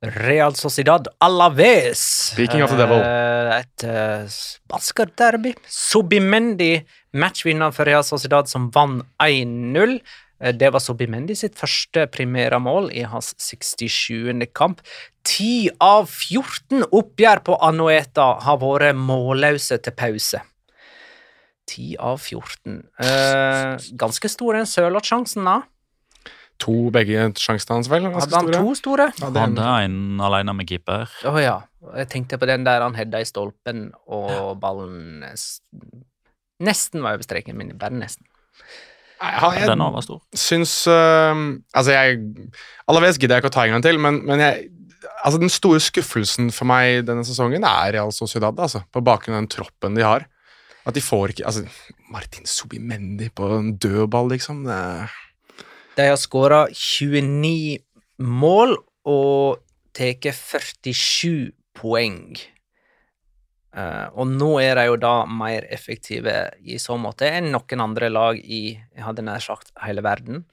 Real Sociedad Alaves. Speaking of the devil. Eh, Et uh, basketderby. Subimendi, matchvinner for Real Sociedad, som vant 1-0. Eh, Det var Subimendi sitt første primæramål i hans 67. kamp. 10 av 14 oppgjør på Anoeta har vært målløse til pause. 10 av 14. Eh, ganske stor den Sørloth-sjansen, da. To begge sjansene hans, vel? Hadde han store. to store? Hadde en- hadde en alene med keeper. Å ja. Jeg tenkte på den der han hedda i stolpen, og ballen nesten var over streken, min. bare nesten. Jeg- Den også var stor. syns uh, Altså, jeg Alaves gidder jeg ikke å ta en gang til, men, men jeg Altså, den store skuffelsen for meg denne sesongen er Real Sociedad, altså. På bakgrunn av den troppen de har. At de får ikke Altså, Martin Subimendi på en dødball, liksom. Det er De har skåra 29 mål og tatt 47 poeng. Uh, og nå er de jo da mer effektive i så måte enn noen andre lag i jeg hadde nær sagt hele verden.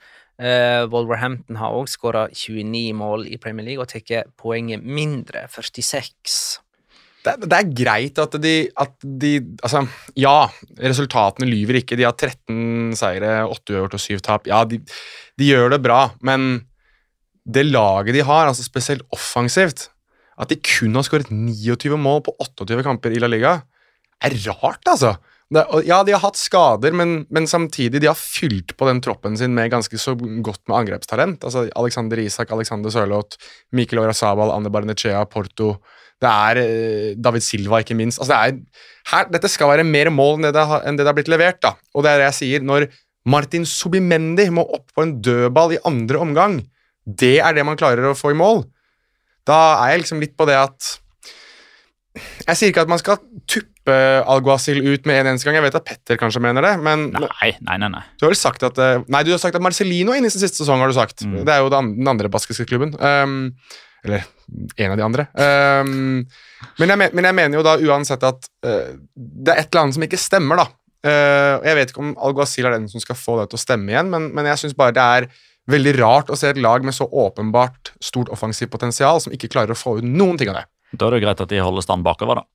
Uh, Wolverhampton har òg skåra 29 mål i Premier League og tatt poenget mindre, 46. det, det er greit at de, at de Altså, ja, resultatene lyver ikke. De har 13 seire, 8 uavgjort og 7 tap. Ja, de, de gjør det bra, men det laget de har, altså spesielt offensivt At de kun har skåret 29 mål på 28 kamper i La Liga, er rart, altså. Det, ja, de har hatt skader, men, men samtidig de har fylt på den troppen sin med ganske så godt med angrepstalent. Altså Alexander Isak, Alexander Sørloth, Mikkel Orazabal, Anne Barnechea, Porto Det er eh, David Silva, ikke minst. Altså, det er, her, dette skal være mer mål enn det, det enn det det har blitt levert. da. Og det er det jeg sier. Når Martin Subimendi må opp på en dødball i andre omgang, det er det man klarer å få i mål. Da er jeg liksom litt på det at Jeg sier ikke at man skal tuppe Alguacil ut med en eneste gang. Jeg vet at Petter kanskje mener det, men Nei, nei, nei. nei. du har vel sagt at eh, Nei, du har sagt at Marcelino er inne i sin siste sesong, har du sagt. Mm. Det er jo den den andre baskiske klubben. Um, eller en av de andre. Um, men, jeg men, jeg mener jo da uansett at uh, det er et eller annet som ikke stemmer, da. Uh, jeg vet ikke om Al-Ghazil er den som skal få det til å stemme igjen, men, men jeg syns bare det er veldig rart å se et lag med så åpenbart stort offensivt potensial som ikke klarer å få ut noen ting av det. Da er det jo greit at de holder stand bakover, da.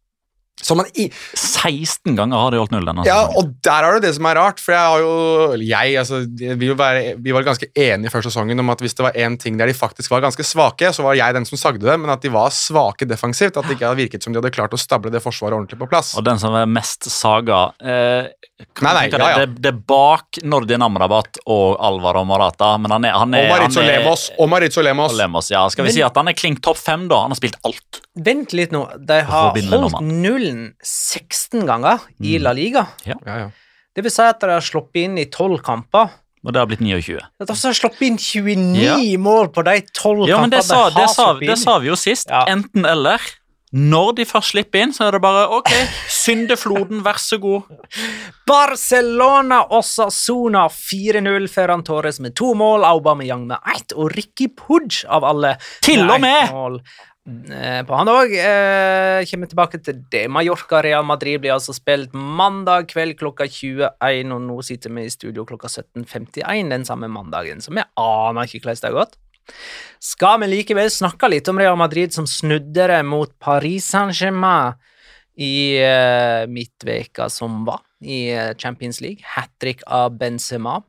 Så man i, 16 ganger har de holdt null denne Ja, og der er det det som er rart. For jeg har jo Jeg, altså vi, være, vi var ganske enige før sesongen om at hvis det var én ting der de faktisk var ganske svake, så var jeg den som sagde det, men at de var svake defensivt. At det ikke hadde virket som de hadde klart å stable det forsvaret ordentlig på plass. Og den som er mest saga eh, kan Nei, nei, ja, ja. Det, det er bak Nordin Amrabat og Alvaro Morata, men han er, han er, Og Maritzo Lemos. Og Maritzo Lemos. og Lemos. Ja, skal vi Men- si at han er klink topp fem, da? Han har spilt alt. Vent litt nå. De har holdt Lennartmann. Nullen 16 ganger i La Liga. Ja, ja. Det vil si at de har sluppet inn i 12 kamper. Og det har blitt 29. At de har sluppet inn 29 Ja. mål på de 12 Ja, kampene det sa, det, sa, det sa vi jo sist. Ja. Enten eller. Når de først slipper inn, så er det bare ok, syndefloden, vær så god. Barcelona Osasuna 4-0 Ferran Torres med to mål, Aubameyang med ett, og Ricky Pudge av alle Til og med! mål. Eh, På han òg. Eh, kommer tilbake til det. Mallorca Real Madrid blir altså spilt mandag kveld klokka 21, og nå sitter vi i studio klokka 17.51 den samme mandagen, så vi aner ikke hvordan det har gått. Skal vi likevel snakke litt om Real Madrid som snudde det mot Paris Saint-Germain i eh, midtveka som var i eh, Champions League? Hat trick av Benzema.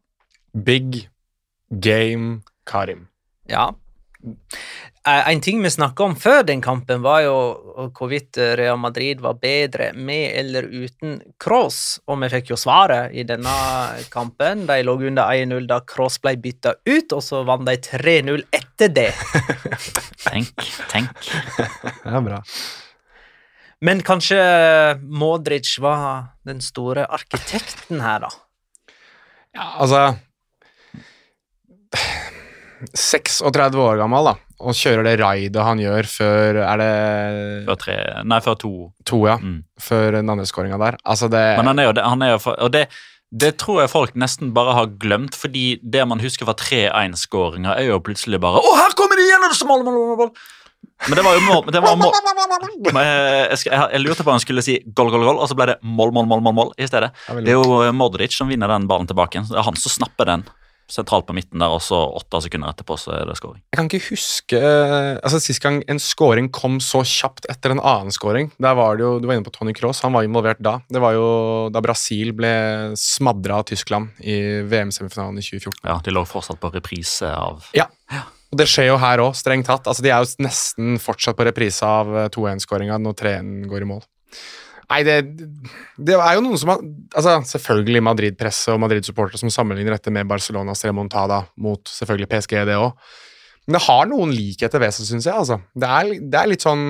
Big game Karim. Ja. Eh, En ting vi snakka om før den kampen, var jo hvorvidt eh, Real Madrid var bedre med eller uten Cross, og vi fikk jo svaret i denne kampen. De lå under 1-0 da Cross ble bytta ut, og så vant de 3-0 etter det. [laughs] Tenk, tenk. [laughs] Det er bra. Men kanskje Modric var den store arkitekten her, da? Ja, altså [sighs] 36 år gammel, da, og kjører det raidet han gjør før Er det Før tre Nei, før to. to, ja? Mm. Før den andre skåringa der. Altså, det Men han er jo han er jo for, Og det, det tror jeg folk nesten bare har glemt, fordi det man husker fra 3-1-skåringa, er jo plutselig bare Å, her kommer de igjen! og det så mål, mål, mål, mål. Men det var jo mål, det var mål. Men Jeg, jeg, lurte på om han skulle si goal, goal, goal, og så ble det mål, mål, mål, mål, mål i stedet. Det er jo Modric som vinner den ballen tilbake. Det er han som snapper den sentralt på midten der, og så åtte sekunder etterpå så er det scoring. Jeg kan ikke huske altså Sist gang en scoring kom så kjapt etter en annen scoring Der var det jo, Du var inne på Tony Cross, han var involvert da. Det var jo da Brasil ble smadra av Tyskland i VM-semifinalen i 2014. Ja, De lå fortsatt på reprise av Ja, Og Det skjer jo her òg, strengt tatt. Altså De er jo nesten fortsatt på reprise av eh, 2-1-skåringa når 3-1 går i mål. Nei, det, det er jo noen som har altså Selvfølgelig Madrid-presse og Madrid-supportere som sammenligner dette med Barcelonas remontada mot selvfølgelig PSG, det òg. Men det har noen likheter ved seg, syns jeg. altså. Det er, det er litt sånn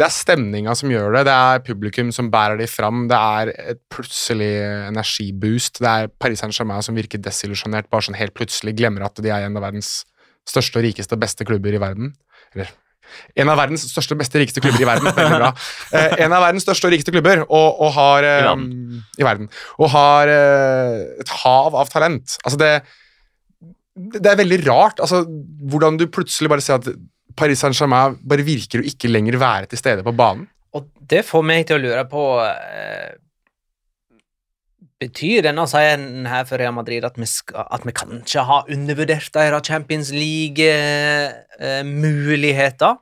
Det er stemninga som gjør det. Det er publikum som bærer de fram. Det er et plutselig energiboost. Det er Paris Saint-Germain som virker desillusjonert, bare sånn helt plutselig glemmer at de er en av verdens største og rikeste og beste klubber i verden. Eller en av verdens største, beste, rikeste klubber i verden. Veldig bra. [laughs] Eh, en av verdens største og rikeste klubber, og, og har eh, I verden. I verden. Og har eh, et hav av talent. Altså, det Det er veldig rart altså, hvordan du plutselig bare ser at Paris Saint-Germain bare virker å ikke lenger være til stede på banen. Og det får meg til å lure på eh, Betyr denne seieren her for Real Madrid at vi, skal, at vi kanskje har undervurdert deres Champions League-muligheter?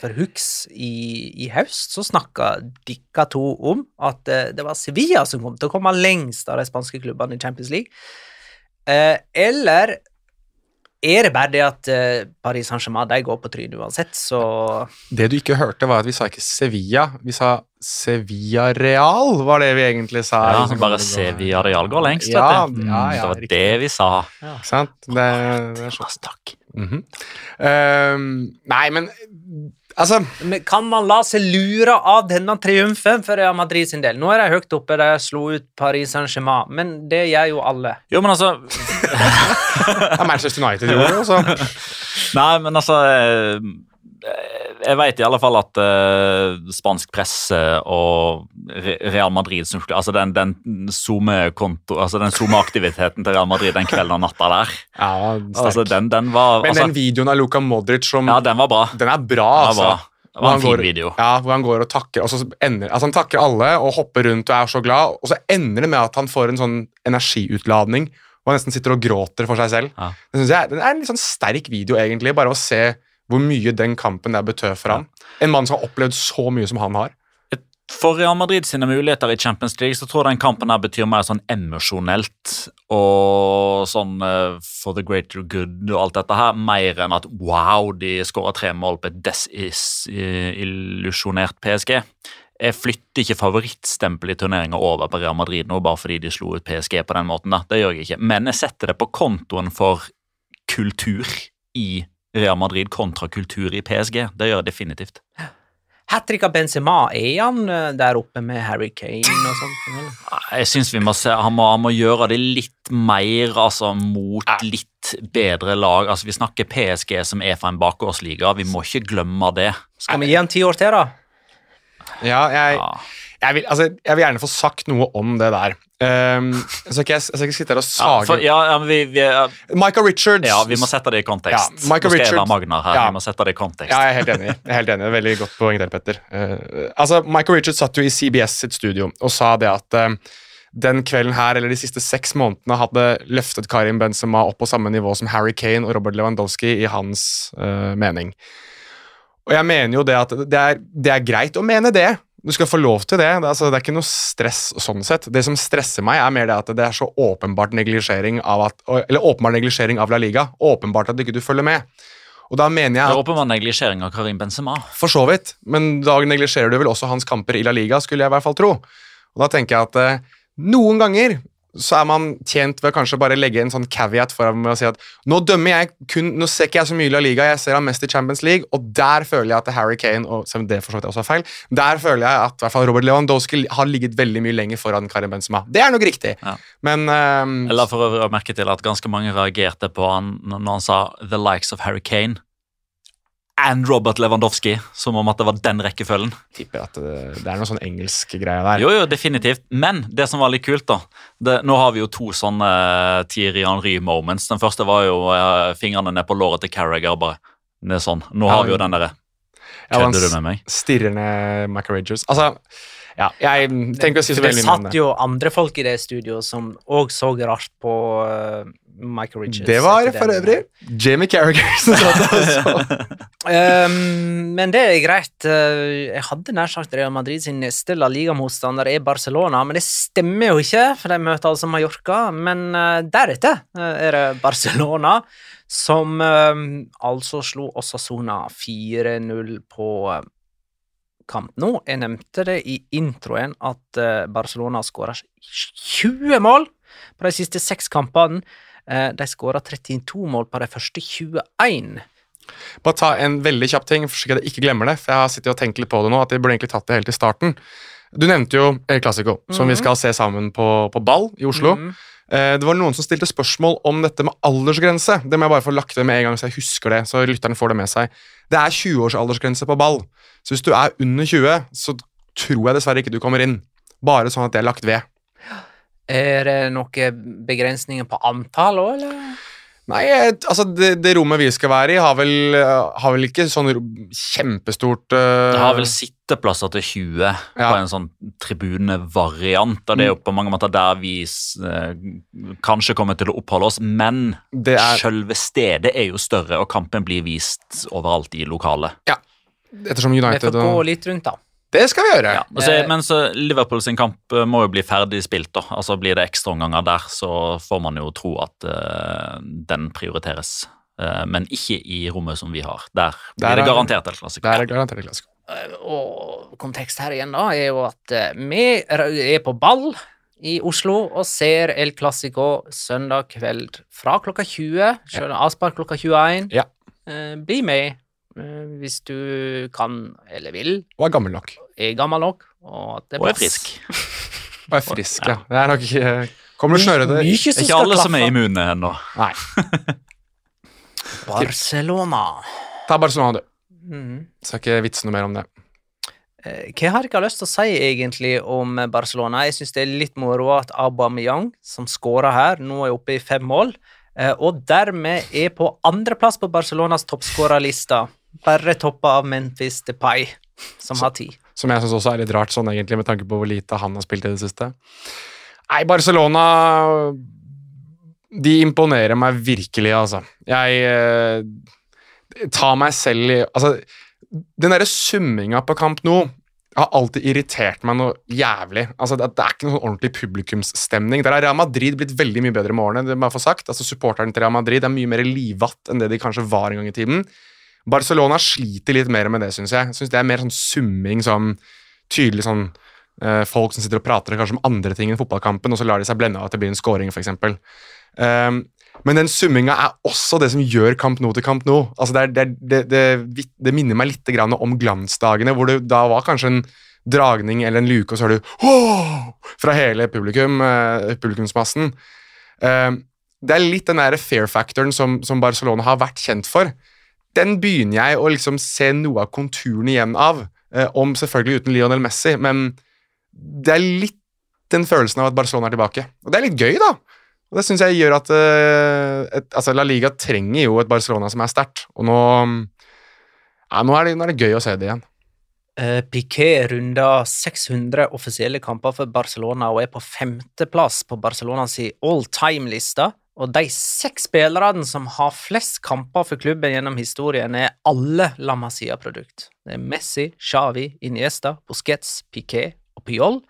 For Hux i, i høst så snakka dere to om at eh, det var Sevilla som kom til å komme lengst av de spanske klubbene i Champions League. Eh, eller er det bare det at eh, Paris Saint-Germain de går på trynet uansett, så Det du ikke hørte, var at vi sa ikke Sevilla. Vi sa Sevilla Real, var det vi egentlig sa. Ja, Liksom, Bare Sevilla Real går lengst, Ja, du. Mm, ja, ja, det var riktig. det vi sa. Ikke sant? Det, det er takk. Mhm. Ehm, nei, men altså Men kan man la seg lure av denne triumfen for Real Madrid sin del? Nå er de høyt oppe, de slo ut Paris Saint-Germain, men det gjør jo alle. Jo, men altså ja, Manchester United gjorde det, så [laughs] Nei, men altså eh, Jeg vet i alle fall at eh, spansk presse og Real Madrid som- Altså den, den Zoom-konto Altså den Zoom-aktiviteten til Real Madrid den kvelden og natta der. Ja. Altså den, den var Men altså, den videoen av Luka Modric som Ja, den var bra. Den er bra, altså. bra. Det var en fin går- video. Ja, hvor han går og takker, og så ender, altså han takker alle og hopper rundt og er så glad, og så ender det med at han får en sånn energiutladning, og han nesten sitter og gråter for seg selv. Ja. Det, synes jeg, det er en litt sånn sterk video, egentlig, bare å se hvor mye den kampen der betød for ham. En mann som har opplevd så mye som han har. For Real Madrid sine muligheter i Champions League så tror jeg den kampen her betyr mer sånn emosjonelt og sånn uh, for the greater good og alt dette her, mer enn at wow, de skåra tre mål på et desillusjonert PSG. Jeg flytter ikke favorittstempelet i turneringa over på Real Madrid nå bare fordi de slo ut PSG på den måten. da. Det gjør jeg ikke. Men jeg setter det på kontoen for kultur i Real Madrid kontra kultur i PSG. Det gjør jeg definitivt. Hat trick av Benzema, er han eh, der oppe med Harry Kane og sånt? Jeg synes vi må se, han må, han må gjøre det litt mer altså, mot litt bedre lag. Altså, Vi snakker PSG som er fra en bakgårdsliga. Vi må ikke glemme det. Skal vi gi han ti år til, da? Ja, jeg, Ja. jeg, vil, altså, jeg vil gjerne få sagt noe om det der. Um, så ikke jeg, jeg skal ikke sitte her og sage for, ja, ja, vi, vi, ja, Michael Richards vi må sette det i kontekst. Ja, Michael Nå skal jeg Richards- være Magnar her. Ja. Vi må sette det i kontekst. Ja, jeg er helt enig. Jeg er helt enig. Veldig godt poeng der, Petter. Uh, altså, Michael Richards satt jo i CBS sitt studio og sa det at uh, den kvelden her, eller de siste seks månedene, hadde løftet Karim Benzema opp på samme nivå som Harry Kane og Robert Lewandowski i hans uh, mening. Og jeg mener jo det at det er, det er greit å mene det. Du skal få lov til det. Det er, altså, det er ikke noe stress sånn sett. Det som stresser meg, er mer det at det er så åpenbart neglisjering av at, eller åpenbar neglisjering av La Liga. Åpenbart at ikke du følger med. Og da mener jeg Det er åpenbar neglisjering av Karim Benzema. for så vidt, men da neglisjerer du vel også hans kamper i La Liga, skulle jeg i hvert fall tro. Og da tenker jeg at eh, noen ganger så er man tjent ved å kanskje bare legge en sånn caveat foran med å si at nå dømmer jeg kun, nå ser ikke jeg så mye av Liga, jeg ser ham mest i Champions League, og der føler jeg at Harry Kane, og selv om det for så vidt også er feil, der føler jeg at i hvert fall Robert Lewandowski har ligget veldig mye lenger foran Karim Benzema. Det er nok riktig, Ja. men ehm, Eller for å merke til at ganske mange reagerte på han når han sa 'the likes of Harry Kane' and Robert Lewandowski, som om at det var den rekkefølgen. tipper at det, er noe sånn engelsk greie der. Jo, jo, definitivt. Men det som var litt kult, da det, Nå har vi jo to sånne uh, Thierry Henry-moments. Den første var jo eh, fingrene ned på låret til Carragher. bare. Det er sånn. Nå har vi jo den derre Ja, du med meg? Stirrer ned Michael Ridgers. Altså, ja, jeg tenker å si så veldig mye om det. det. satt jo andre folk i det studioet som òg så rart på eh, Michael Richards. Det var for øvrig Jamie Carragher som satt så. Ehm, [laughs] men det er greit. Eh, jeg hadde nær sagt Real Madrid sin neste La Liga-motstander er Barcelona, men det stemmer jo ikke, for de møter altså Mallorca. Men eh, deretter eh, er det Barcelona som altså slo Osasona 4-0 på kamp nå. Jeg nevnte det i introen at Barcelona har skåra 20 mål på de siste seks kampene. Eh, de skåra 32 mål på de første 21. Bare ta en veldig kjapp ting, for så jeg ikke glemmer det. For jeg har sittet og tenkt litt på det nå, at De burde egentlig tatt det helt i starten. Du nevnte jo El Clásico, som vi skal se sammen på, på ball i Oslo. Mm -hmm. Det var noen som stilte spørsmål om dette med aldersgrense. Det må jeg bare få lagt det med en gang, så jeg husker det. så lytterne får det med seg. Det er 20 års aldersgrense på ball. Så hvis du er under 20, så tror jeg dessverre ikke du kommer inn. Bare sånn at det er lagt ved. Er det noen begrensninger på antall òg, eller? Nei, altså det, det rommet vi skal være i, har vel, har vel ikke sånn kjempestort uh... Det har vel sitteplasser til 20 Ja. på en sånn tribunevariant. Og det er jo på mange måter der vi uh, kanskje kommer til å oppholde oss. Men Det er- selve stedet er jo større, og kampen blir vist overalt i lokalet. Ja, Ettersom United Vi får gå litt rundt, da. Det skal vi gjøre. Ja, altså, men så Liverpool sin kamp eh, må jo bli ferdig spilt. da. Altså Blir det ekstraomganger der, så får man jo tro at uh, den prioriteres. Uh, men ikke i rommet som vi har. Der blir Der det er- garantert El Clásico. Det er garantert et klassisk. Og kontekst her igjen, da, er jo at vi er på ball i Oslo og ser El Clásico søndag kveld fra klokka 20. Selv avspark klokka 21. Ja. Bli med hvis du kan eller vil, Og er gammel nok. er gammel nok og at det er Og er frisk. Og er frisk, ja. [laughs] Det er nok ikke Kommer du snørrete? Det er ikke alle som er immune ennå. Nei. [laughs] Barcelona. Ta Barcelona, du. Mhm. Skal ikke vitse noe mer om det. Eh, Hva har dere lyst til å si egentlig om Barcelona? Jeg syns det er litt moro at Aubameyang, som skåra her, nå er oppe i fem mål, eh, og dermed er på andreplass på Barcelonas toppskårerliste. Bare toppa av Memphis Depay, som har ti. Som jeg syns også er litt rart, sånn egentlig, med tanke på hvor lite han har spilt i det siste. Nei, Barcelona De imponerer meg virkelig, altså. Jeg eh, ta meg selv i Altså, den derre summinga på kamp nå har alltid irritert meg noe jævlig. Altså, det, det er ikke noen ordentlig publikumsstemning. Der har Real Madrid blitt veldig mye bedre med årene. det må jeg få sagt. Altså, Supporterne til Real Madrid er mye mer livvatt enn det de kanskje var en gang i tiden. Barcelona sliter litt mer med det, syns jeg. Synes Det er mer sånn summing som tydelig sånn uh, Folk som sitter og prater kanskje om andre ting enn fotballkampen, og så lar de seg blende av at det blir en scoring, f.eks. Um, men den summinga er også det som gjør Kamp nå til Kamp nå. Altså det, er, det, det, det, minner meg litt om glansdagene, hvor det da var kanskje en dragning eller en luke, og så hører du Åh! fra hele publikum, uh, publikumsmassen. Uh, det er litt den der fair-factoren som, som, Barcelona har vært kjent for. Den begynner jeg å liksom se noe av konturene igjen av, uh, om selvfølgelig uten Lionel Messi, men det er litt den følelsen av at Barcelona er tilbake. Og det er litt gøy, da. Og Det syns jeg gjør at uh, et, altså La Liga trenger jo et Barcelona som er sterkt, og nå, ja, nå, er det, nå, er det, gøy å se det igjen. Uh, Piquet runder 600 offisielle kamper for Barcelona og er på femteplass på Barcelonas all time-liste. Og de seks spillerne som har flest kamper for klubben gjennom historien, er alle La Masia-produkt. Det er Messi, Xavi, Iniesta, Busquets, Piquet og Piol.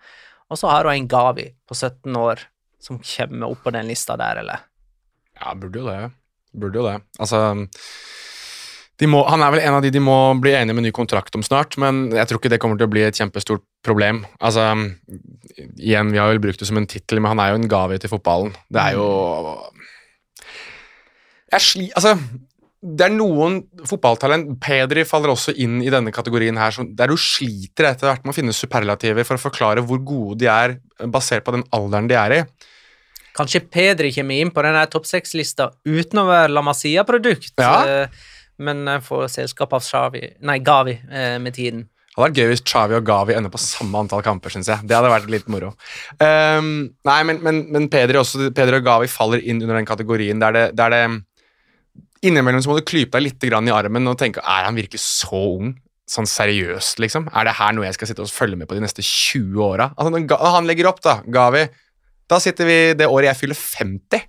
Og så har du en Gavi på 17 år som kommer opp på den lista der, eller? Ja, burde jo det. Burde jo det. Altså må, han er vel en av de de må bli enige med ny kontrakt om snart, men jeg tror ikke det kommer til å bli et kjempestort problem. Altså, igjen, Vi har vel brukt det som en tittel, men han er jo en gave til fotballen. Det er jo Jeg sli... Altså, det er noen fotballtalent Pedri faller også inn i denne kategorien her, der du sliter etter hvert med å finne superlativer for å forklare hvor gode de er, basert på den alderen de er i. Kanskje Pedri kommer inn på denne topp seks-lista uten å være La Masia-produkt, ja. Eh, men eh, får selskap av Xavi, nei, Gavi eh, med tiden. Det hadde vært gøy hvis Chavi og Gavi ender på samme antall kamper. Synes jeg. Det hadde vært litt moro. Um, nei, men, men, men Pedri, også, Pedri, og Gavi faller inn under den kategorien der det, der det Innimellom så må du klype deg litt i armen og tenke er han virkelig så ung. Sånn seriøst, liksom. Er det her noe jeg skal sitte og følge med på de neste 20 åra? Altså, han legger opp, da, Gavi Da sitter vi det året jeg fyller 50.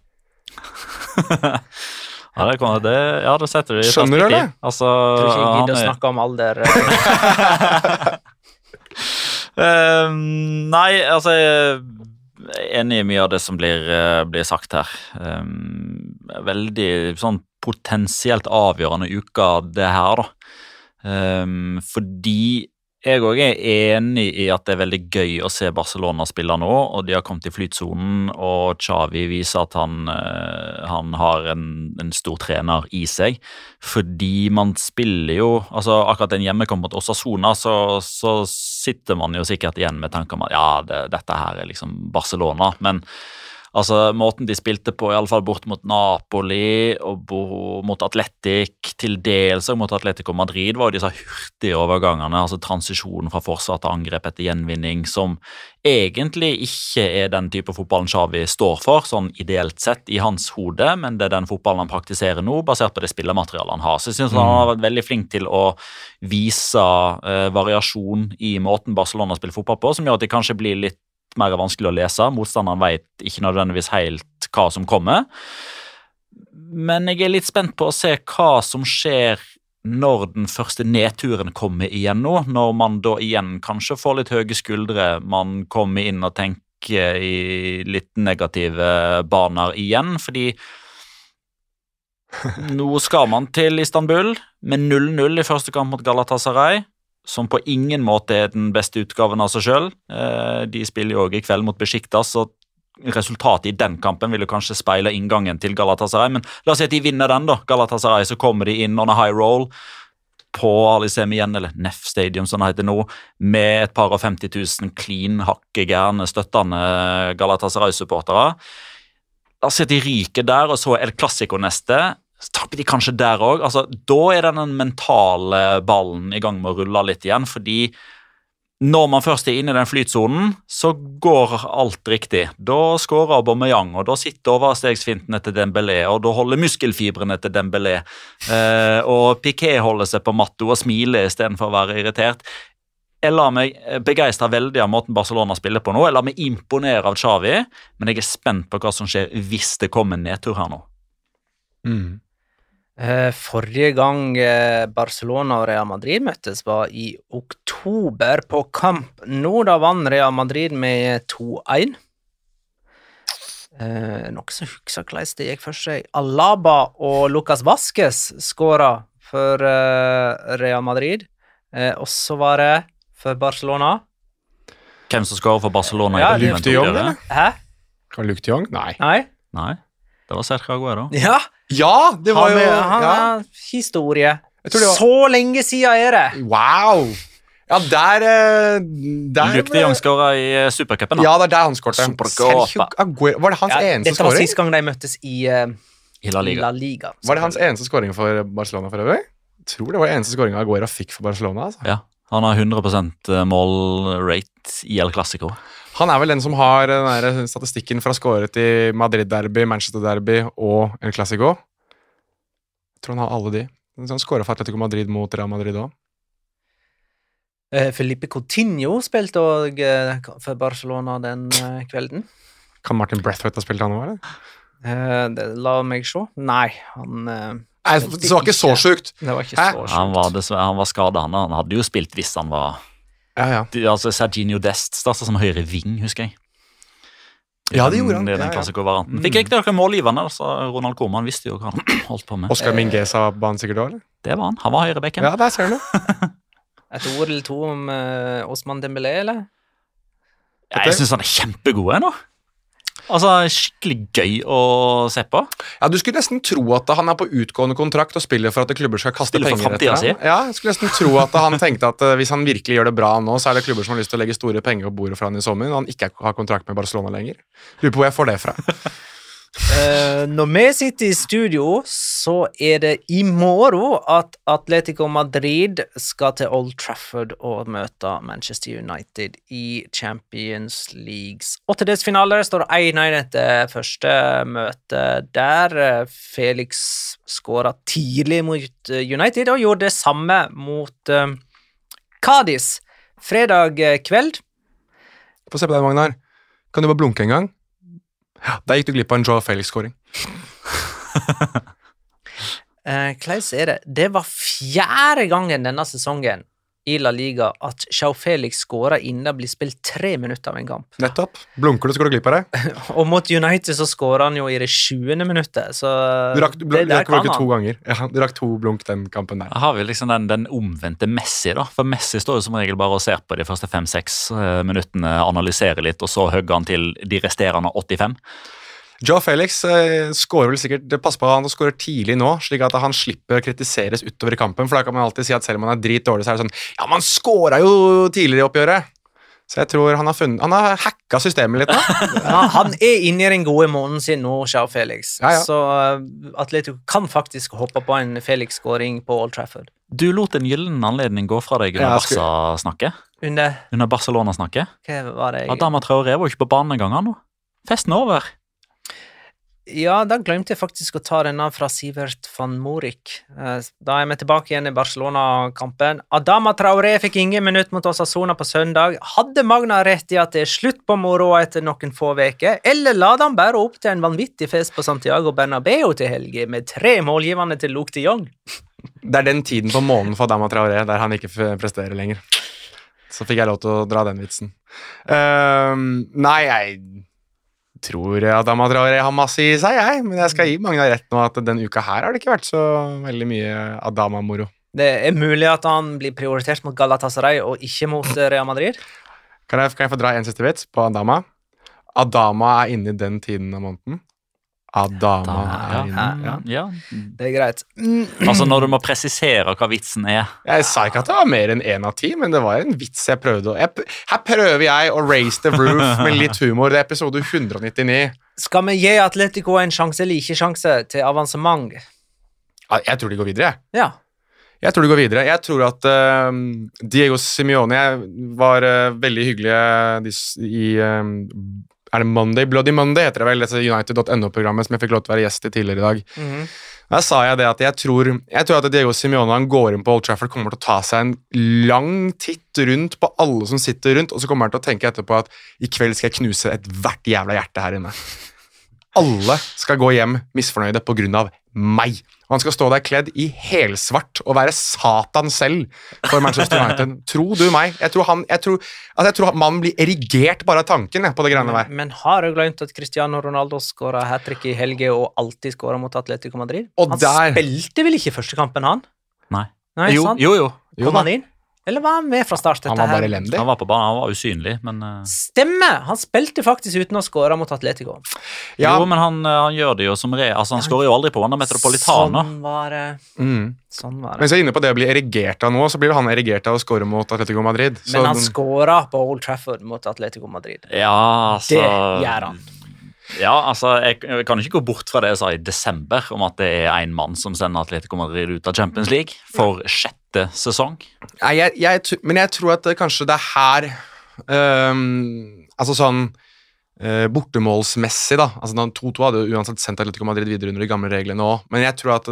[laughs] ja, det, kan, det, ja, det setter det i Skjønner du det? Altså, jeg tror ikke jeg gidder å snakke om alder. um, [laughs] nei, altså jeg er enig i mye av det som blir, eh, blir sagt her. Um, veldig sånn potensielt avgjørende uke, det her, da. Um, fordi jeg òg er enig i at det er veldig gøy å se Barcelona spille nå, og de har kommet i flytsonen, og Xavi viser at han, uh, han har en, en, stor trener i seg. Fordi man spiller jo altså Akkurat den hjemmekampen mot Osasona, så, så, sitter man jo sikkert igjen med tanken om at ja, det, dette her er liksom Barcelona. men Altså, Måten de spilte på, iallfall bort mot Napoli og mot Atletic, til dels og mot Atletico Madrid, var jo disse hurtige overgangene, altså transisjonen fra forsvar til angrep etter gjenvinning, som egentlig ikke er den type fotballen Xavi står for, sånn ideelt sett i hans hode, men det er den fotballen han praktiserer nå, basert på det spillermaterialet han har. Så jeg synes han har vært veldig flink til å vise eh, variasjon i måten Barcelona spiller fotball på, som gjør at de kanskje blir litt mer vanskelig å lese. Motstanderen vet ikke nødvendigvis helt hva som kommer. Men jeg er litt spent på å se hva som skjer når den første nedturen kommer igjen nå. Når man da igjen kanskje får litt høye skuldre, man kommer inn og tenker i litt negative baner igjen. Fordi [laughs] nå skal man til Istanbul med 0-0 i første kamp mot Galatasaray som på ingen måte er den beste utgaven av seg sjøl. Eh, de spiller jo òg i kveld mot Besjiktas, så resultatet i den kampen vil jo kanskje speile inngangen til Galatasaray. Men la oss si at de vinner den, da. Galatasaray, så kommer de inn on a high roll på Alisem igjen, eller Neff Stadium som det heter nå, med et par og 50 000 clean, hakke gærne, støttende Galatasaray-supportere. La oss si at de ryker der, og så er det Classico neste så taper de kanskje der òg. Altså, da er den mentale ballen i gang med å rulle litt igjen. fordi når man først er inne i den flytsonen, så går alt riktig. Da skårer Aubameyang, og da sitter overstegsfintene til Dembélé, og da holder muskelfibrene til Dembélé. Eh, og Piquet holder seg på matta og smiler istedenfor å være irritert. Jeg lar meg begeistre veldig av måten Barcelona spiller på nå. Jeg lar meg imponere av Xavi, men jeg er spent på hva som skjer hvis det kommer en nedtur her nå. Mm. Eh, forrige gang eh, Barcelona og Real Madrid møttes, var i oktober på kamp. Nå Da vant Real Madrid med 2-1. Eh, noe som husker hvordan det gikk for seg. Alaba og Lucas Vasques skåra for eh, Real Madrid. Eh, og så var det for Barcelona Hvem som skårer for Barcelona? Ja, i Luke de Jong, eller? Hæ? Luke de Jong? Nei. Nei? Nei, det var Sergio Aguero. Ja! Ja, det var Han, jo han ja. er historie. Var- Så lenge siden er det! Wow! Ja, der, eh, der Luke de Jong skåra i eh, supercupen. da. Ja, det er der han Aguero- Var det hans Ja, eneste dette var scoring? sist gang de møttes i uh, I La Liga. La Liga. Var det hans eneste scoring for Barcelona for øvrig? Tror det var eneste scoringa Aguera fikk for Barcelona. Altså. Ja, Han har 100% målrate i El Clásico. Han er vel den som har den der statistikken fra skåret i Madrid-derby, Manchester-derby og El Clásico. Jeg tror han har alle de. Han skåra for Atletico Madrid mot Real Madrid òg. Eh, Felipe Coutinho spilte òg eh, for Barcelona den eh, kvelden. Kan Martin Brathwaite ha spilt han òg, eller? Eh, det, la meg se. Nei, han Nei, det var ikke så sjukt. Det var ikke så Han var, dessverre- han var skada, han. Han hadde jo spilt hvis han var Ja, ja. de- Altså Serginio Dest starta som høyre ving, husker jeg. Ja, det gjorde han. Det den Ja, ja. Clásico-varianten. Fikk ikke en målgivende, så Ronald Koman visste jo hva han holdt på med. Oscar Mingueza var han sikkert òg, eller? Det var han. Han var høyrebekken. Ja, der ser du. [laughs] Et ord eller to om uh, Osman Dembélé, eller? Ja, jeg syns han er kjempegod ennå. Altså, skikkelig gøy å se på. Ja, Du skulle nesten tro at han er på utgående kontrakt og spiller for at klubber skal kaste Spiller penger etter ham. Ja, jeg skulle nesten tro at han tenkte at eh, hvis han virkelig gjør det bra nå, så er det klubber som har lyst til å legge store penger på bordet for han i sommer, når han ikke har kontrakt med Barcelona lenger. Lurer på hvor jeg får det fra. Eh, når vi sitter i studio, så er det i morgen at Atletico Madrid skal til Old Trafford og møte Manchester United i Champions Leagues åttedelsfinale. Står 1-1 etter første møte der. Eh, Felix skåra tidlig mot eh, United og gjorde det samme mot uh, Cádiz fredag eh, kveld. Få se på deg, Magnar. Kan du bare blunke en gang? Der gikk du glipp av en Joe Felix-skåring. [laughs] Klaus Hvordan er det? Det var fjerde gangen denne sesongen i La Liga at Chau Felix skåra innen det blir spilt tre minutter av en kamp. Nettopp. Blunker du, går du glipp av det. [laughs] Og mot United så skåra han jo i det 20. minuttet, så Du rakk, du, det du rakk blunke to ganger. Ja, du rakk to blunk den kampen der. Da har vi liksom den, den omvendte Messi, da. For Messi står jo som regel bare og ser på de første fem-seks eh, minuttene, analyserer litt, og så hugger han til de resterende 85. Joe Felix eh, scorer vel sikkert det passer på at han skårer tidlig nå, slik at han slipper å kritiseres utover i kampen. For da kan man alltid si at selv om han er drit dårlig, så er det sånn Ja, man scora jo tidligere i oppgjøret! Så jeg tror han har funnet Han har hacka systemet litt nå. [laughs] Ja, han er inne i den gode måneden sin nå, Chau Felix, Ja, ja. så uh, Atletico kan faktisk hoppe på en Felix-skåring på Old Trafford. Du lot en gyllen anledning gå fra deg under ja, Barca-snakket. Under Under Barcelona-snakket. Hva var det jeg Adama Traoré var ikke på banen engang. Festen er over. Ja, da glemte jeg faktisk å ta denne fra Sivert van Morik. Eh, Da er vi tilbake igjen i Barcelona-kampen. Adama Traoré fikk ingen minutt mot Osasona på søndag. Hadde Magna rett i at det er slutt på moroa etter noen få uker, eller la han bare opp til en vanvittig fest på Santiago Bernabeu til helga, med tre målgivende til Luke de Jong? [laughs] Det er den tiden på måneden for Adama Traoré der han ikke presterer lenger. Så fikk jeg lov til å dra den vitsen. Uh, nei, jeg tror Adama Amatraore har masse i seg, jeg. Men jeg skal gi Magna rett nå at denne uka her har det ikke vært så veldig mye Adama-moro. Det er mulig at han blir prioritert mot Galatasaray og ikke mot eh, Real Madrid. Kan jeg, kan jeg få dra en siste vits på Adama? Adama er inne i den tiden av måneden. Adama er inne. Ja. Ja. Det er greit. Mm. Altså Når du må presisere hva vitsen er. Jeg sa ikke at det var mer enn én av ti, men det var en vits jeg prøvde å jeg, Her prøver jeg å raise the roof med litt humor. Det er episode 199. Skal vi gi Atletico en sjanse eller ikke sjanse til avansement? Jeg tror de går videre, jeg. Ja. Jeg tror de går videre. Jeg tror at uh, Diego Simione var uh, veldig hyggelig eh, i eh, Er det Monday? Bloody Monday heter det vel, dette United.no-programmet som jeg fikk lov til å være gjest i tidligere i dag. Mhm. Der sa jeg det at jeg tror, jeg tror at Diego Simione han går inn på Old Trafford, kommer til å ta seg en lang titt rundt på alle som sitter rundt, og så kommer han til å tenke etterpå at i kveld skal jeg knuse ethvert jævla hjerte her inne. Alle skal gå hjem misfornøyde av meg. Og han skal stå der kledd i helsvart og være Satan selv for Manchester United. Tro du meg. Jeg tror, han, jeg tror, altså jeg tror mannen blir erigert bare av tanken jeg, på det greiene der. Men har jeg glemt at Cristiano Ronaldo skåra hat trick i helga og alltid skåra mot Atletico Madrid? Og han der- spilte vel ikke første kampen, han? Nei. Nei, jo, sant? jo, jo. Jo Kom jo, han inn? Eller var han med fra start? Han var bare elendig. Han var på banen, han var usynlig, men eh, Stemmer! Han spilte faktisk uten å skåre mot Atletico. Ja, Jo, men han, eh, han gjør det jo som re... Altså, han skårer jo aldri på Wanda Metropolitana. Sånn var det. mm. Sånn var det. Mens jeg er inne på det å bli erigert av noe, så blir han erigert av å skåre mot Atletico Madrid. Så Men han skåra på Old Trafford mot Atletico Madrid. Ja, altså Det gjør han. Ja, altså, jeg, kan ikke gå bort fra det jeg sa i desember, om at det er én mann som sender Atletico Madrid ut av Champions League for sjette sesong. Nei, jeg, jeg, men jeg tror at det, kanskje det er her um, Altså sånn uh, bortemålsmessig, da. Altså 2-2 hadde jo uansett sendt Atletico Madrid videre under de gamle reglene òg, men jeg tror at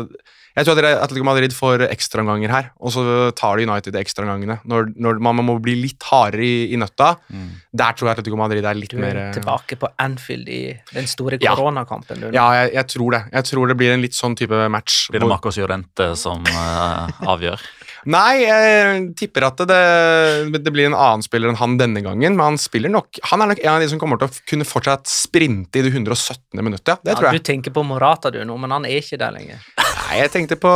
jeg tror at Atletico Madrid får ekstraomganger her, og så tar de United ekstraomgangene. Når, når man må bli litt hardere i, i nøtta, der tror jeg Atletico Madrid er litt Du mer er tilbake på Anfield i den store koronakampen. Ja. Ja, jeg, jeg tror det. Jeg tror det blir en litt sånn type match. Blir det hvor- Marcos Jorente som uh, avgjør? [laughs] Nei, jeg tipper at det, det blir en annen spiller enn han denne gangen. Men han spiller nok Han er nok en av de som kommer til å kunne fortsatt sprinte i det 117. minuttet. Ja, det tror jeg. du tenker på Morata du nå, men han er ikke der lenger. Nei, jeg tenkte på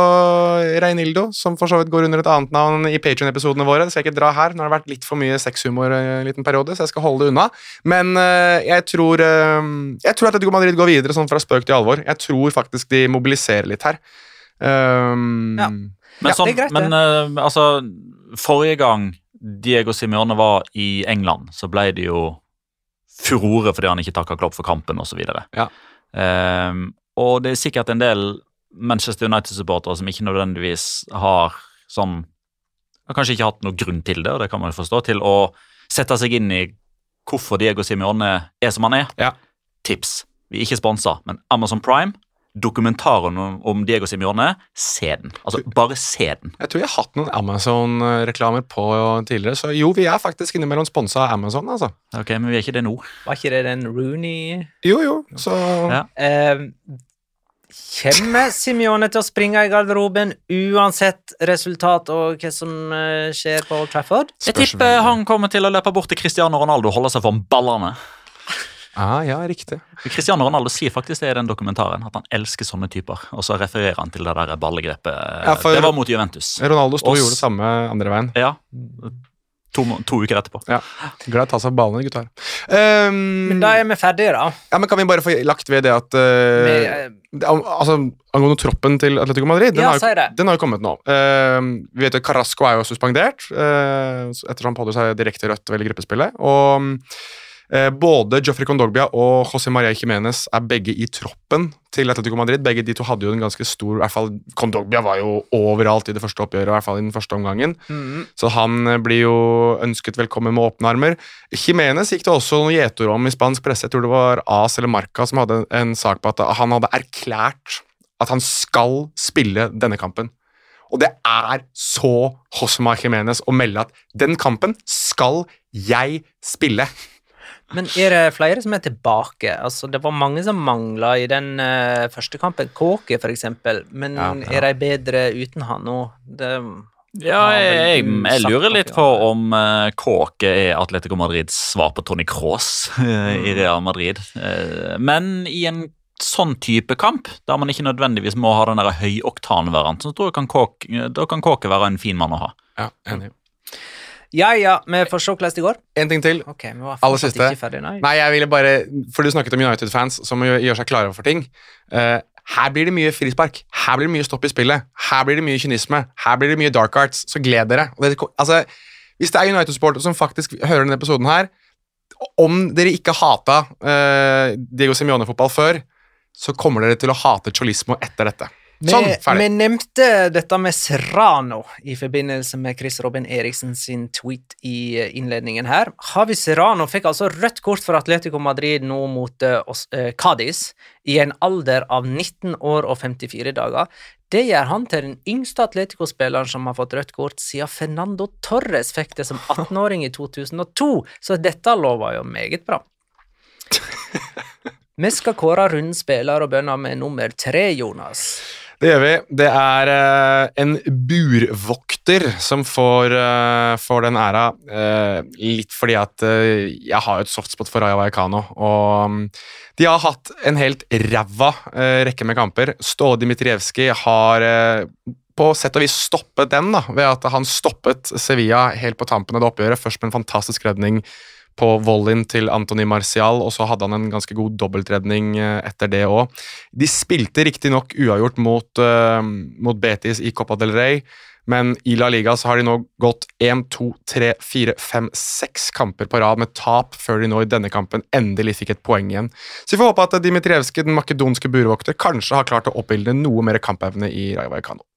Reinildo, som for så vidt går under et annet navn i Patrion-episodene våre. Det skal jeg ikke dra her. Nå har det vært litt for mye sexhumor eh, en liten periode, så jeg skal holde det unna. Men uh, jeg tror uh, Jeg tror at Atletico Madrid går videre sånn fra spøk til alvor. Jeg tror faktisk de mobiliserer litt her. Um, Ja. Men, Ja, sånn, det er greit, men uh, altså, forrige gang Diego Simione var i England, så ble det jo furore fordi han ikke takka Klopp for kampen osv. Ja. Um, og det er sikkert en del Manchester United-supportere som ikke nødvendigvis har sånn har Kanskje ikke hatt noen grunn til det, og det kan man jo forstå, til å sette seg inn i hvorfor Diego Simione er som han er. Ja. Tips. Vi er ikke sponsa, men Amazon Prime dokumentaren om, Diego Simione, se den. Altså, bare se den. Jeg tror jeg har hatt noen Amazon-reklamer på tidligere, så jo, vi er faktisk innimellom sponsa av Amazon, altså. Ok, Men vi er ikke det nå. Var ikke det den Rooney Jo, jo, så Ja. eh, Kommer Simione til å springe i garderoben uansett resultat og hva som eh, skjer på Old Trafford? Jeg tipper han kommer til å løpe bort til Cristiano Ronaldo og holde seg for ballene. Ah, ja, riktig. Cristiano Ronaldo sier faktisk det i den dokumentaren, at han elsker sånne typer. Og så refererer han til det der ballegrepet. Ja, Det var mot Juventus. Ronaldo sto og gjorde det samme andre veien. Ja. To, to uker etterpå. Ja. Glad i å ta seg av ballene, gutter. Um, Men da er vi ferdige, da. ja, men kan vi bare få lagt ved det at Med, uh, eh, det- Altså, Angående troppen til Atletico Madrid, den, Ja, har, jo, det. den har jo kommet nå. Uh, vi vet at Carrasco er jo suspendert uh, ettersom han pådro seg direkte rødt ved gruppespillet. Og eh, både Joffrey Condogbia og José Maria Jiménez er begge i troppen til Atletico Madrid. Begge de to hadde jo en ganske stor i hvert fall Condogbia var jo overalt i det første oppgjøret, i hvert fall i den første omgangen. Mm. Så han eh, blir jo ønsket velkommen med åpne armer. Jimenez gikk det også noen gjetord om i spansk presse. Jeg tror det var AS eller Marca som hadde en sak på at han hadde erklært at han skal spille denne kampen. Og det er så Josma Jimenez å melde at den kampen skal jeg spille. Men er det flere som er tilbake? Altså, det var mange som mangla i den uh, første kampen. Kåke, for eksempel. Men Ja, ja. er de bedre uten han nå? Det Ja, jeg, jeg, jeg lurer litt på om uh, Kåke er Atletico Madrids svar på Tony Cross [laughs] i Real Madrid. Eh, men i en sånn type kamp, der man ikke nødvendigvis må ha den høyoktanvarianten, så tror jeg kan Kåke, da kan Kåke være en fin mann å ha. Ja, enig. Ja ja, vi får se hvordan det går. En ting til. Okay, Aller siste. ferdig, nei. Nei, jeg ville bare For du snakket om United-fans som gjør, gjør seg klare for ting. Uh, her blir det mye frispark. Her blir det mye stopp i spillet. Her blir det mye kynisme. Her blir det mye dark arts. Så gled dere. Altså, hvis det er United-supportere som faktisk hører denne episoden her, om dere ikke hata uh, Diego Simione-fotball før, så kommer dere til å hate cholismo etter dette. Sånn, ferdig. vi nevnte dette med Serrano i forbindelse med Chris Robin Eriksen sin tweet i eh, innledningen her. Havi Serrano fikk altså rødt kort for Atletico Madrid nå mot Cádiz i en alder av 19 år og 54 dager. Det gjør han til den yngste Atletico-spilleren som har fått rødt kort siden Fernando Torres fikk det som 18-åring i 2002, så dette lover jo meget bra. [laughs] Vi skal kåre rundens spiller og begynne med nummer tre, Jonas. Det gjør vi. Det er eh, en burvokter som får, eh, får den æra. eh, litt fordi at jeg har et softspot for Raja Vallecano. Og mm, de har hatt en helt ræva rekke med kamper. Ståle Dmitrijevskij har på sett og vis stoppet den, da, ved at han stoppet Sevilla helt på tampen av det oppgjøret. Først med en fantastisk redning på volleyen til Anthony Marcial, og så hadde han en ganske god dobbeltredning eh, etter det òg. De spilte riktignok uavgjort mot, uh, mot Betis i Copa del Rey, men i La Liga så har de nå gått 1, 2, 3, 4, 5, 6 kamper på rad med tap, før de nå i denne kampen endelig fikk et poeng igjen. Så vi får håpe at Dimitrievskij, den makedonske burvokter, kanskje har klart å oppildne noe mer kampevne i Raja Vallecano.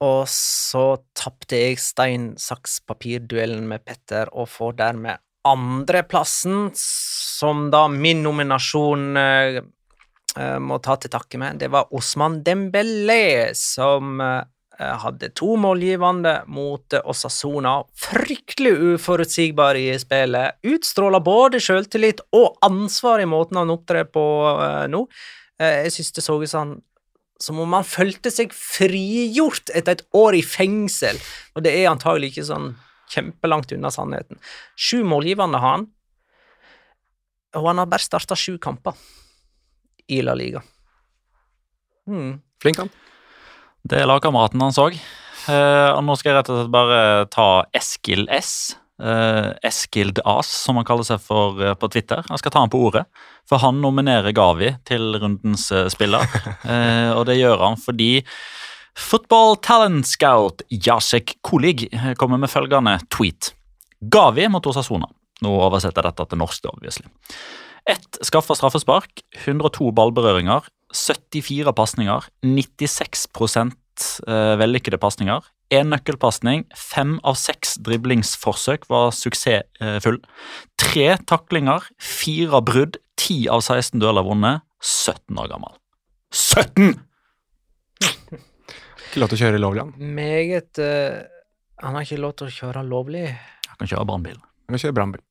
Og så tapte jeg stein, saks, papir-duellen med Petter, og får dermed andreplassen, som da min nominasjon eh, eh, må ta til takke med. Det var Osman Dembélé som eh, hadde to målgivende mot Osasona. Fryktelig uforutsigbar i spillet. Utstråler både selvtillit og ansvar i måten han opptrer på eh, nå. Eh, jeg synes det så ut som han som om han følte seg frigjort etter et år i fengsel, og det er antagelig ikke sånn kjempelangt unna sannheten. Sju målgivende har han, og han har bare starta sju kamper i La Liga. Mm. Flink, han. Det er lagkameraten hans òg. og nå skal jeg rett og slett bare ta Eskil S. Uh, Eskild As, som han kaller seg for eh, på Twitter. Jeg skal ta han på ordet, for han nominerer Gavi til rundens eh, spiller. [laughs] Eh, og det gjør han fordi Football Talent Scout Jacek Kolig kommer med følgende tweet. Gavi mot Osasona. Nå oversetter jeg dette til norsk, obviously. Ett skaffa straffespark, 102 ballberøringer, 74 pasninger, 96 eh, vellykkede pasninger. Én nøkkelpasning, fem av seks driblingsforsøk var suksessfull. Tre taklinger, fire brudd, ti av 16 dueller vunnet. 17 år gammel. 17! Ikke lov til å kjøre lovlig, han. Meget uh, Han har ikke lov til å kjøre lovlig. Han kan kjøre brannbil. Han kan kjøre brannbil.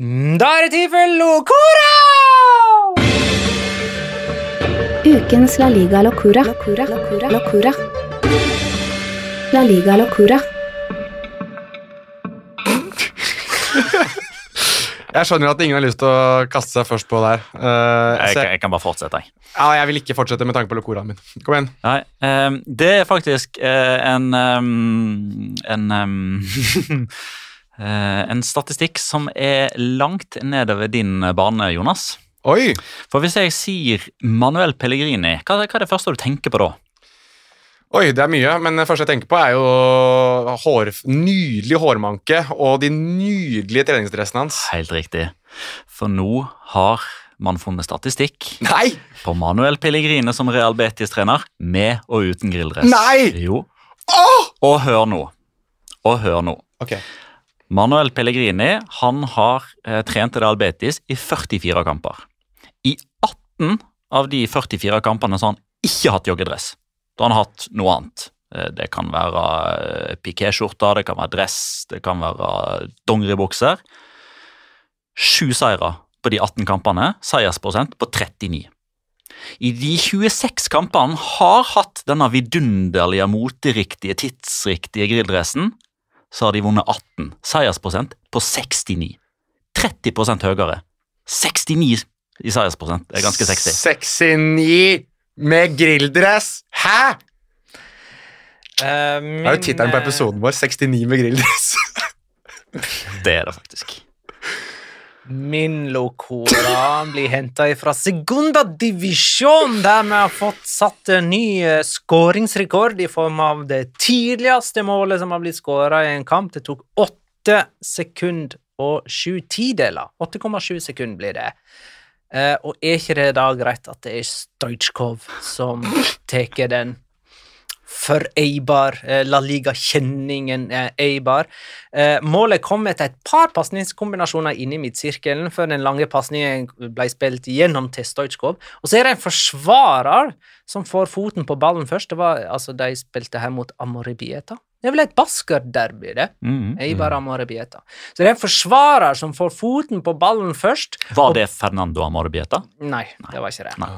Mm, Da er det tid for Locora! Ukens La Liga Locura. Locura. Locura. Locura. La Liga Locura. [laughs] Jeg skjønner at ingen har lyst til å kaste seg først på der. Uh, Jeg, jeg kan bare fortsette, jeg. ja, jeg vil ikke fortsette med tanke på locoraen min. Kom igjen. Nei, um, det er faktisk uh, en um, En um, uh, [laughs] En statistikk som er langt nedover din bane, Jonas. Oi! For hvis jeg sier Manuel Pellegrini, hva, hva er det første du tenker på da? Oi, det er mye, men det første jeg tenker på, er jo hår, nydelig hårmanke og de nydelige treningsdressene hans. Helt riktig. For nå har man funnet statistikk Nei! på Manuel Pellegrini som Real Betis-trener, med og uten grilldress. Nei! Jo. Åh! Og hør nå. Og hør nå. Okay. Manuel Pellegrini han har eh, trent Real Betis i 44 kamper. I 18 av de 44 kampene så har han ikke hatt joggedress. Da har han hatt noe annet. Eh, Det kan være eh, pikéskjorter, det kan være dress, det kan være dongeribukser. Sju seire på de 18 kampene, seiersprosent på 39. I de 26 kampene har hatt denne vidunderlige, moteriktige, tidsriktige grilldressen, så har de vunnet 18. Seiersprosent på 69. 30% høyere. 69 i seiersprosent. Er ganske sexy. 69 med grilldress! Hæ?! Uh, Det er jo tittelen på episoden vår. 69 med grilldress. Det er det faktisk. Min Locora blir henta fra Segunda Divisjon, der vi har fått satt en ny eh, skåringsrekord i form av det tidligste målet som har blitt skåra i en kamp. Det tok åtte sekunder og sju tideler. 8,7 sekunder blir det. Eh, og er ikke det da greit at det er Stojkov som [laughs] tar den for Eibar, eh, La Liga-kjenningen eh, Eibar. Eh, målet kom etter et par pasningskombinasjoner inne i midtsirkelen før den lange pasningen ble spilt gjennom til Stojkov. Og så er det en forsvarer som får foten på ballen først. Det var, altså, De spilte her mot Amoribieta. Det er vel et Basker-derby, det. Mhm. Eibar Amoribieta. Så det er en forsvarer som får foten på ballen først. Var det Fernando Amorbieta? Nei, det var ikke det. Nei.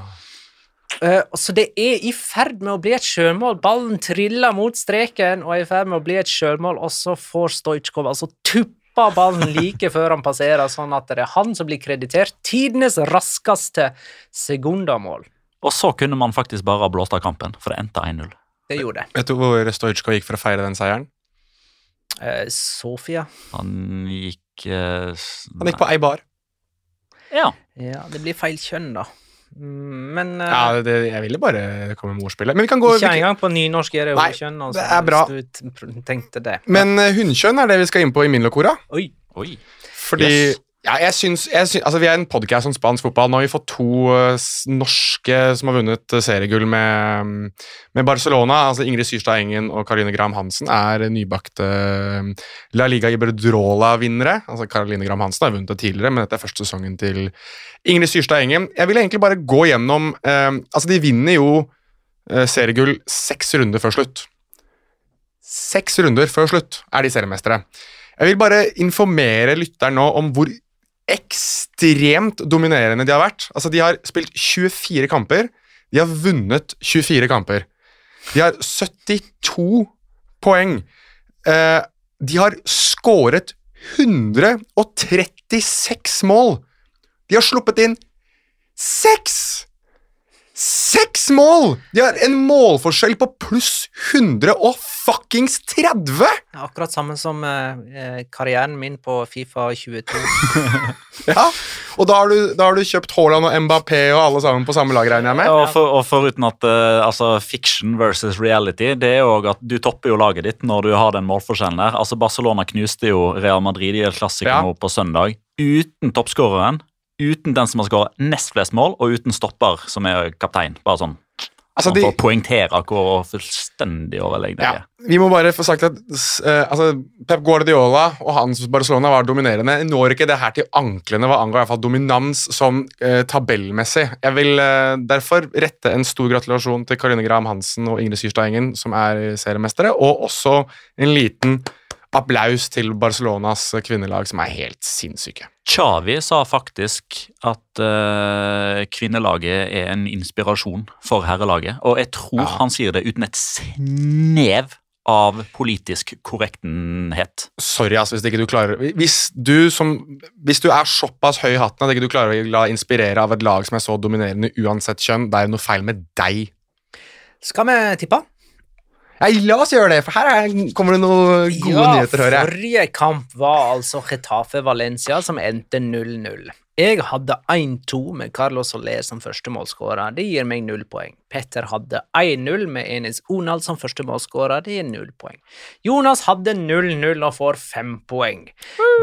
Eh, så det er i ferd med å bli et sjølmål. Ballen triller mot streken og er i ferd med å bli et sjølmål, og så får Stojkov altså tuppa ballen [laughs] like før han passerer, sånn at det er han som blir kreditert. Tidenes raskeste sekundamål. Og så kunne man faktisk bare ha blåst av kampen, for det endte 1-0. Det gjorde det. Vet du hvor Stojkov gikk for å feire den seieren? Eh, Sofia. Han gikk eh, Han gikk på ei bar. Ja. Ja, det blir feil kjønn, da. Men uh, Ja, det, jeg ville bare komme med ordspillet. Men vi kan gå ikke engang på nynorsk er det Nei. Altså, det er bra. Hvis du tenkte det. Men uh, hunnkjønn er det vi skal inn på i min lokora. Oi. Oi. Fordi Yes. Ja, jeg syns, jeg syns Altså, vi er en podkast om spansk fotball. Nå har vi fått to eh, norske som har vunnet eh, seriegull med, mm, med Barcelona. Altså Ingrid Syrstad Engen og Caroline Graham Hansen er nybakte eh, La Liga Iberdrola-vinnere. Altså Caroline Graham Hansen har vunnet det tidligere, men dette er første sesongen til Ingrid Syrstad Engen. Jeg vil egentlig bare gå gjennom Altså, de vinner jo seriegull seks runder før slutt. Seks runder før slutt er de seriemestere. Jeg vil bare informere lytteren nå om hvor ekstremt dominerende de har vært. Altså, De har spilt 24 kamper. De har vunnet 24 kamper. De har 72 poeng. Eh, de har skåret 136 mål. De har sluppet inn seks! Seks mål! De har en målforskjell på pluss 100 og fuckings 30! Akkurat samme som eh, eh, karrieren min på Fifa 22. [laughs] Ja, Og da har du, da har du kjøpt Haaland og Mbappé og alle sammen på samme lag, regner jeg med? Og, for, og foruten at eh, altså, fiction versus reality, det er jo at du topper jo laget ditt når du har den målforskjellen der. Altså Barcelona knuste jo Real Madrid i El Clásico Ja. på søndag uten toppskåreren. Uten den som har skåret nest flest mål, og uten stopper, som er kaptein. Bare sånn Altså, de, for å poengtere hvor fullstendig overlegne de ja, er. vi må bare få sagt at eh, altså, Pep Guardiola og hans Barcelona var dominerende. Når ikke det her til anklene hva angår i hvert fall dominans som uh, tabellmessig. Jeg vil uh, derfor rette en stor gratulasjon til Karine Graham Hansen og Ingrid Syrstad Engen, som er seriemestere, og også en liten applaus til Barcelonas kvinnelag, som er helt sinnssyke. Chavi sa faktisk at uh, kvinnelaget er en inspirasjon for herrelaget. Og jeg tror Ja. han sier det uten et snev av politisk korrektenhet. Sorry, ass, hvis ikke du klarer Hvis du, som, hvis du er såpass høy i hatten at ikke du klarer å la inspirere av et lag som er så dominerende uansett kjønn, det er noe feil med deg. Skal vi tippe? Ja, la oss gjøre det, for her er, kommer det noen gode nyheter, hører jeg. Forrige kamp var altså Getafe Valencia, som endte 0-0. Jeg hadde 1-2 med Carlos Soler som førstemålsskårer. Det gir meg null poeng. Petter hadde 1-0 med Enes Onal som førstemålsskårer. Det gir null poeng. Jonas hadde 0-0 og får fem poeng.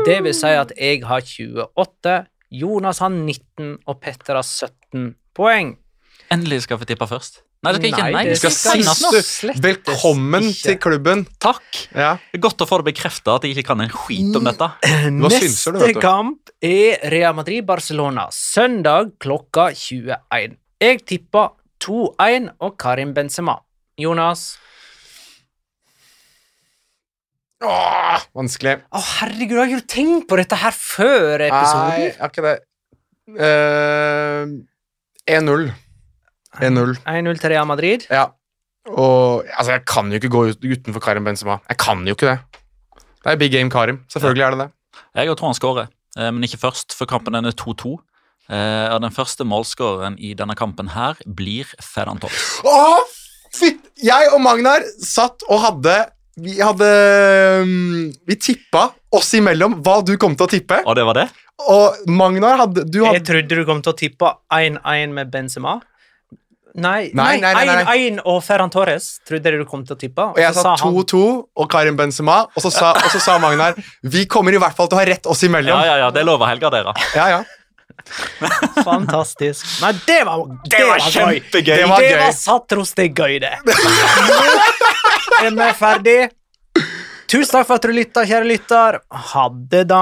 Det vil si at jeg har 28, Jonas har 19 og Petter har 17 poeng. Endelig skal vi tippe først. Nei, det skal ikke. Nei, Nei, det skal nå. Du, velkommen ikke. til klubben. Takk. Ja. Det godt å få det bekrefta at jeg ikke kan en skit om dette. Hva synser du, vet Neste du? kamp er Real Madrid-Barcelona, søndag klokka 21. Jeg tipper 2-1 og Karim Benzema. Jonas? Åh, vanskelig. Å, herregud, har ikke du tenkt på dette her før Nei, episoden? jeg har ikke det. Uh, 1-0. 1-0. 1-0 til Real Madrid. Ja. Og altså, jeg kan jo ikke gå ut utenfor Karim Benzema. Jeg kan jo ikke det. Det er big game Karim. Selvfølgelig er det det. Jeg tror han skårer, eh, men ikke først, for kampen den er 2-2. Eh, og Den første målskåreren i denne kampen her blir Ferran Torres. Fitt! Jeg og Magnar satt og hadde Vi hadde mm, Vi tippa oss imellom hva du kom til å tippe. Og det var det? Og Magnar hadde Du Jeg trodde du kom til å tippe 1-1 med Benzema. Nei, Nei, nei, nei, nei. 1-1 og Ferran Torres trodde dere du kom til å tippe. og jeg sa 2-2 og Karim Benzema, og så sa, og så sa Magnar Vi kommer i hvert fall til å ha rett oss imellom. Ja, ja, ja, det lover helgardere. ja, ja. [laughs] Fantastisk. Nei, det var, det var var kjempegøy. Det var det var Satros, det gøy, det. Nå [laughs] er vi ferdig. Tusen takk for at du lytta, kjære lytter. Ha det, da.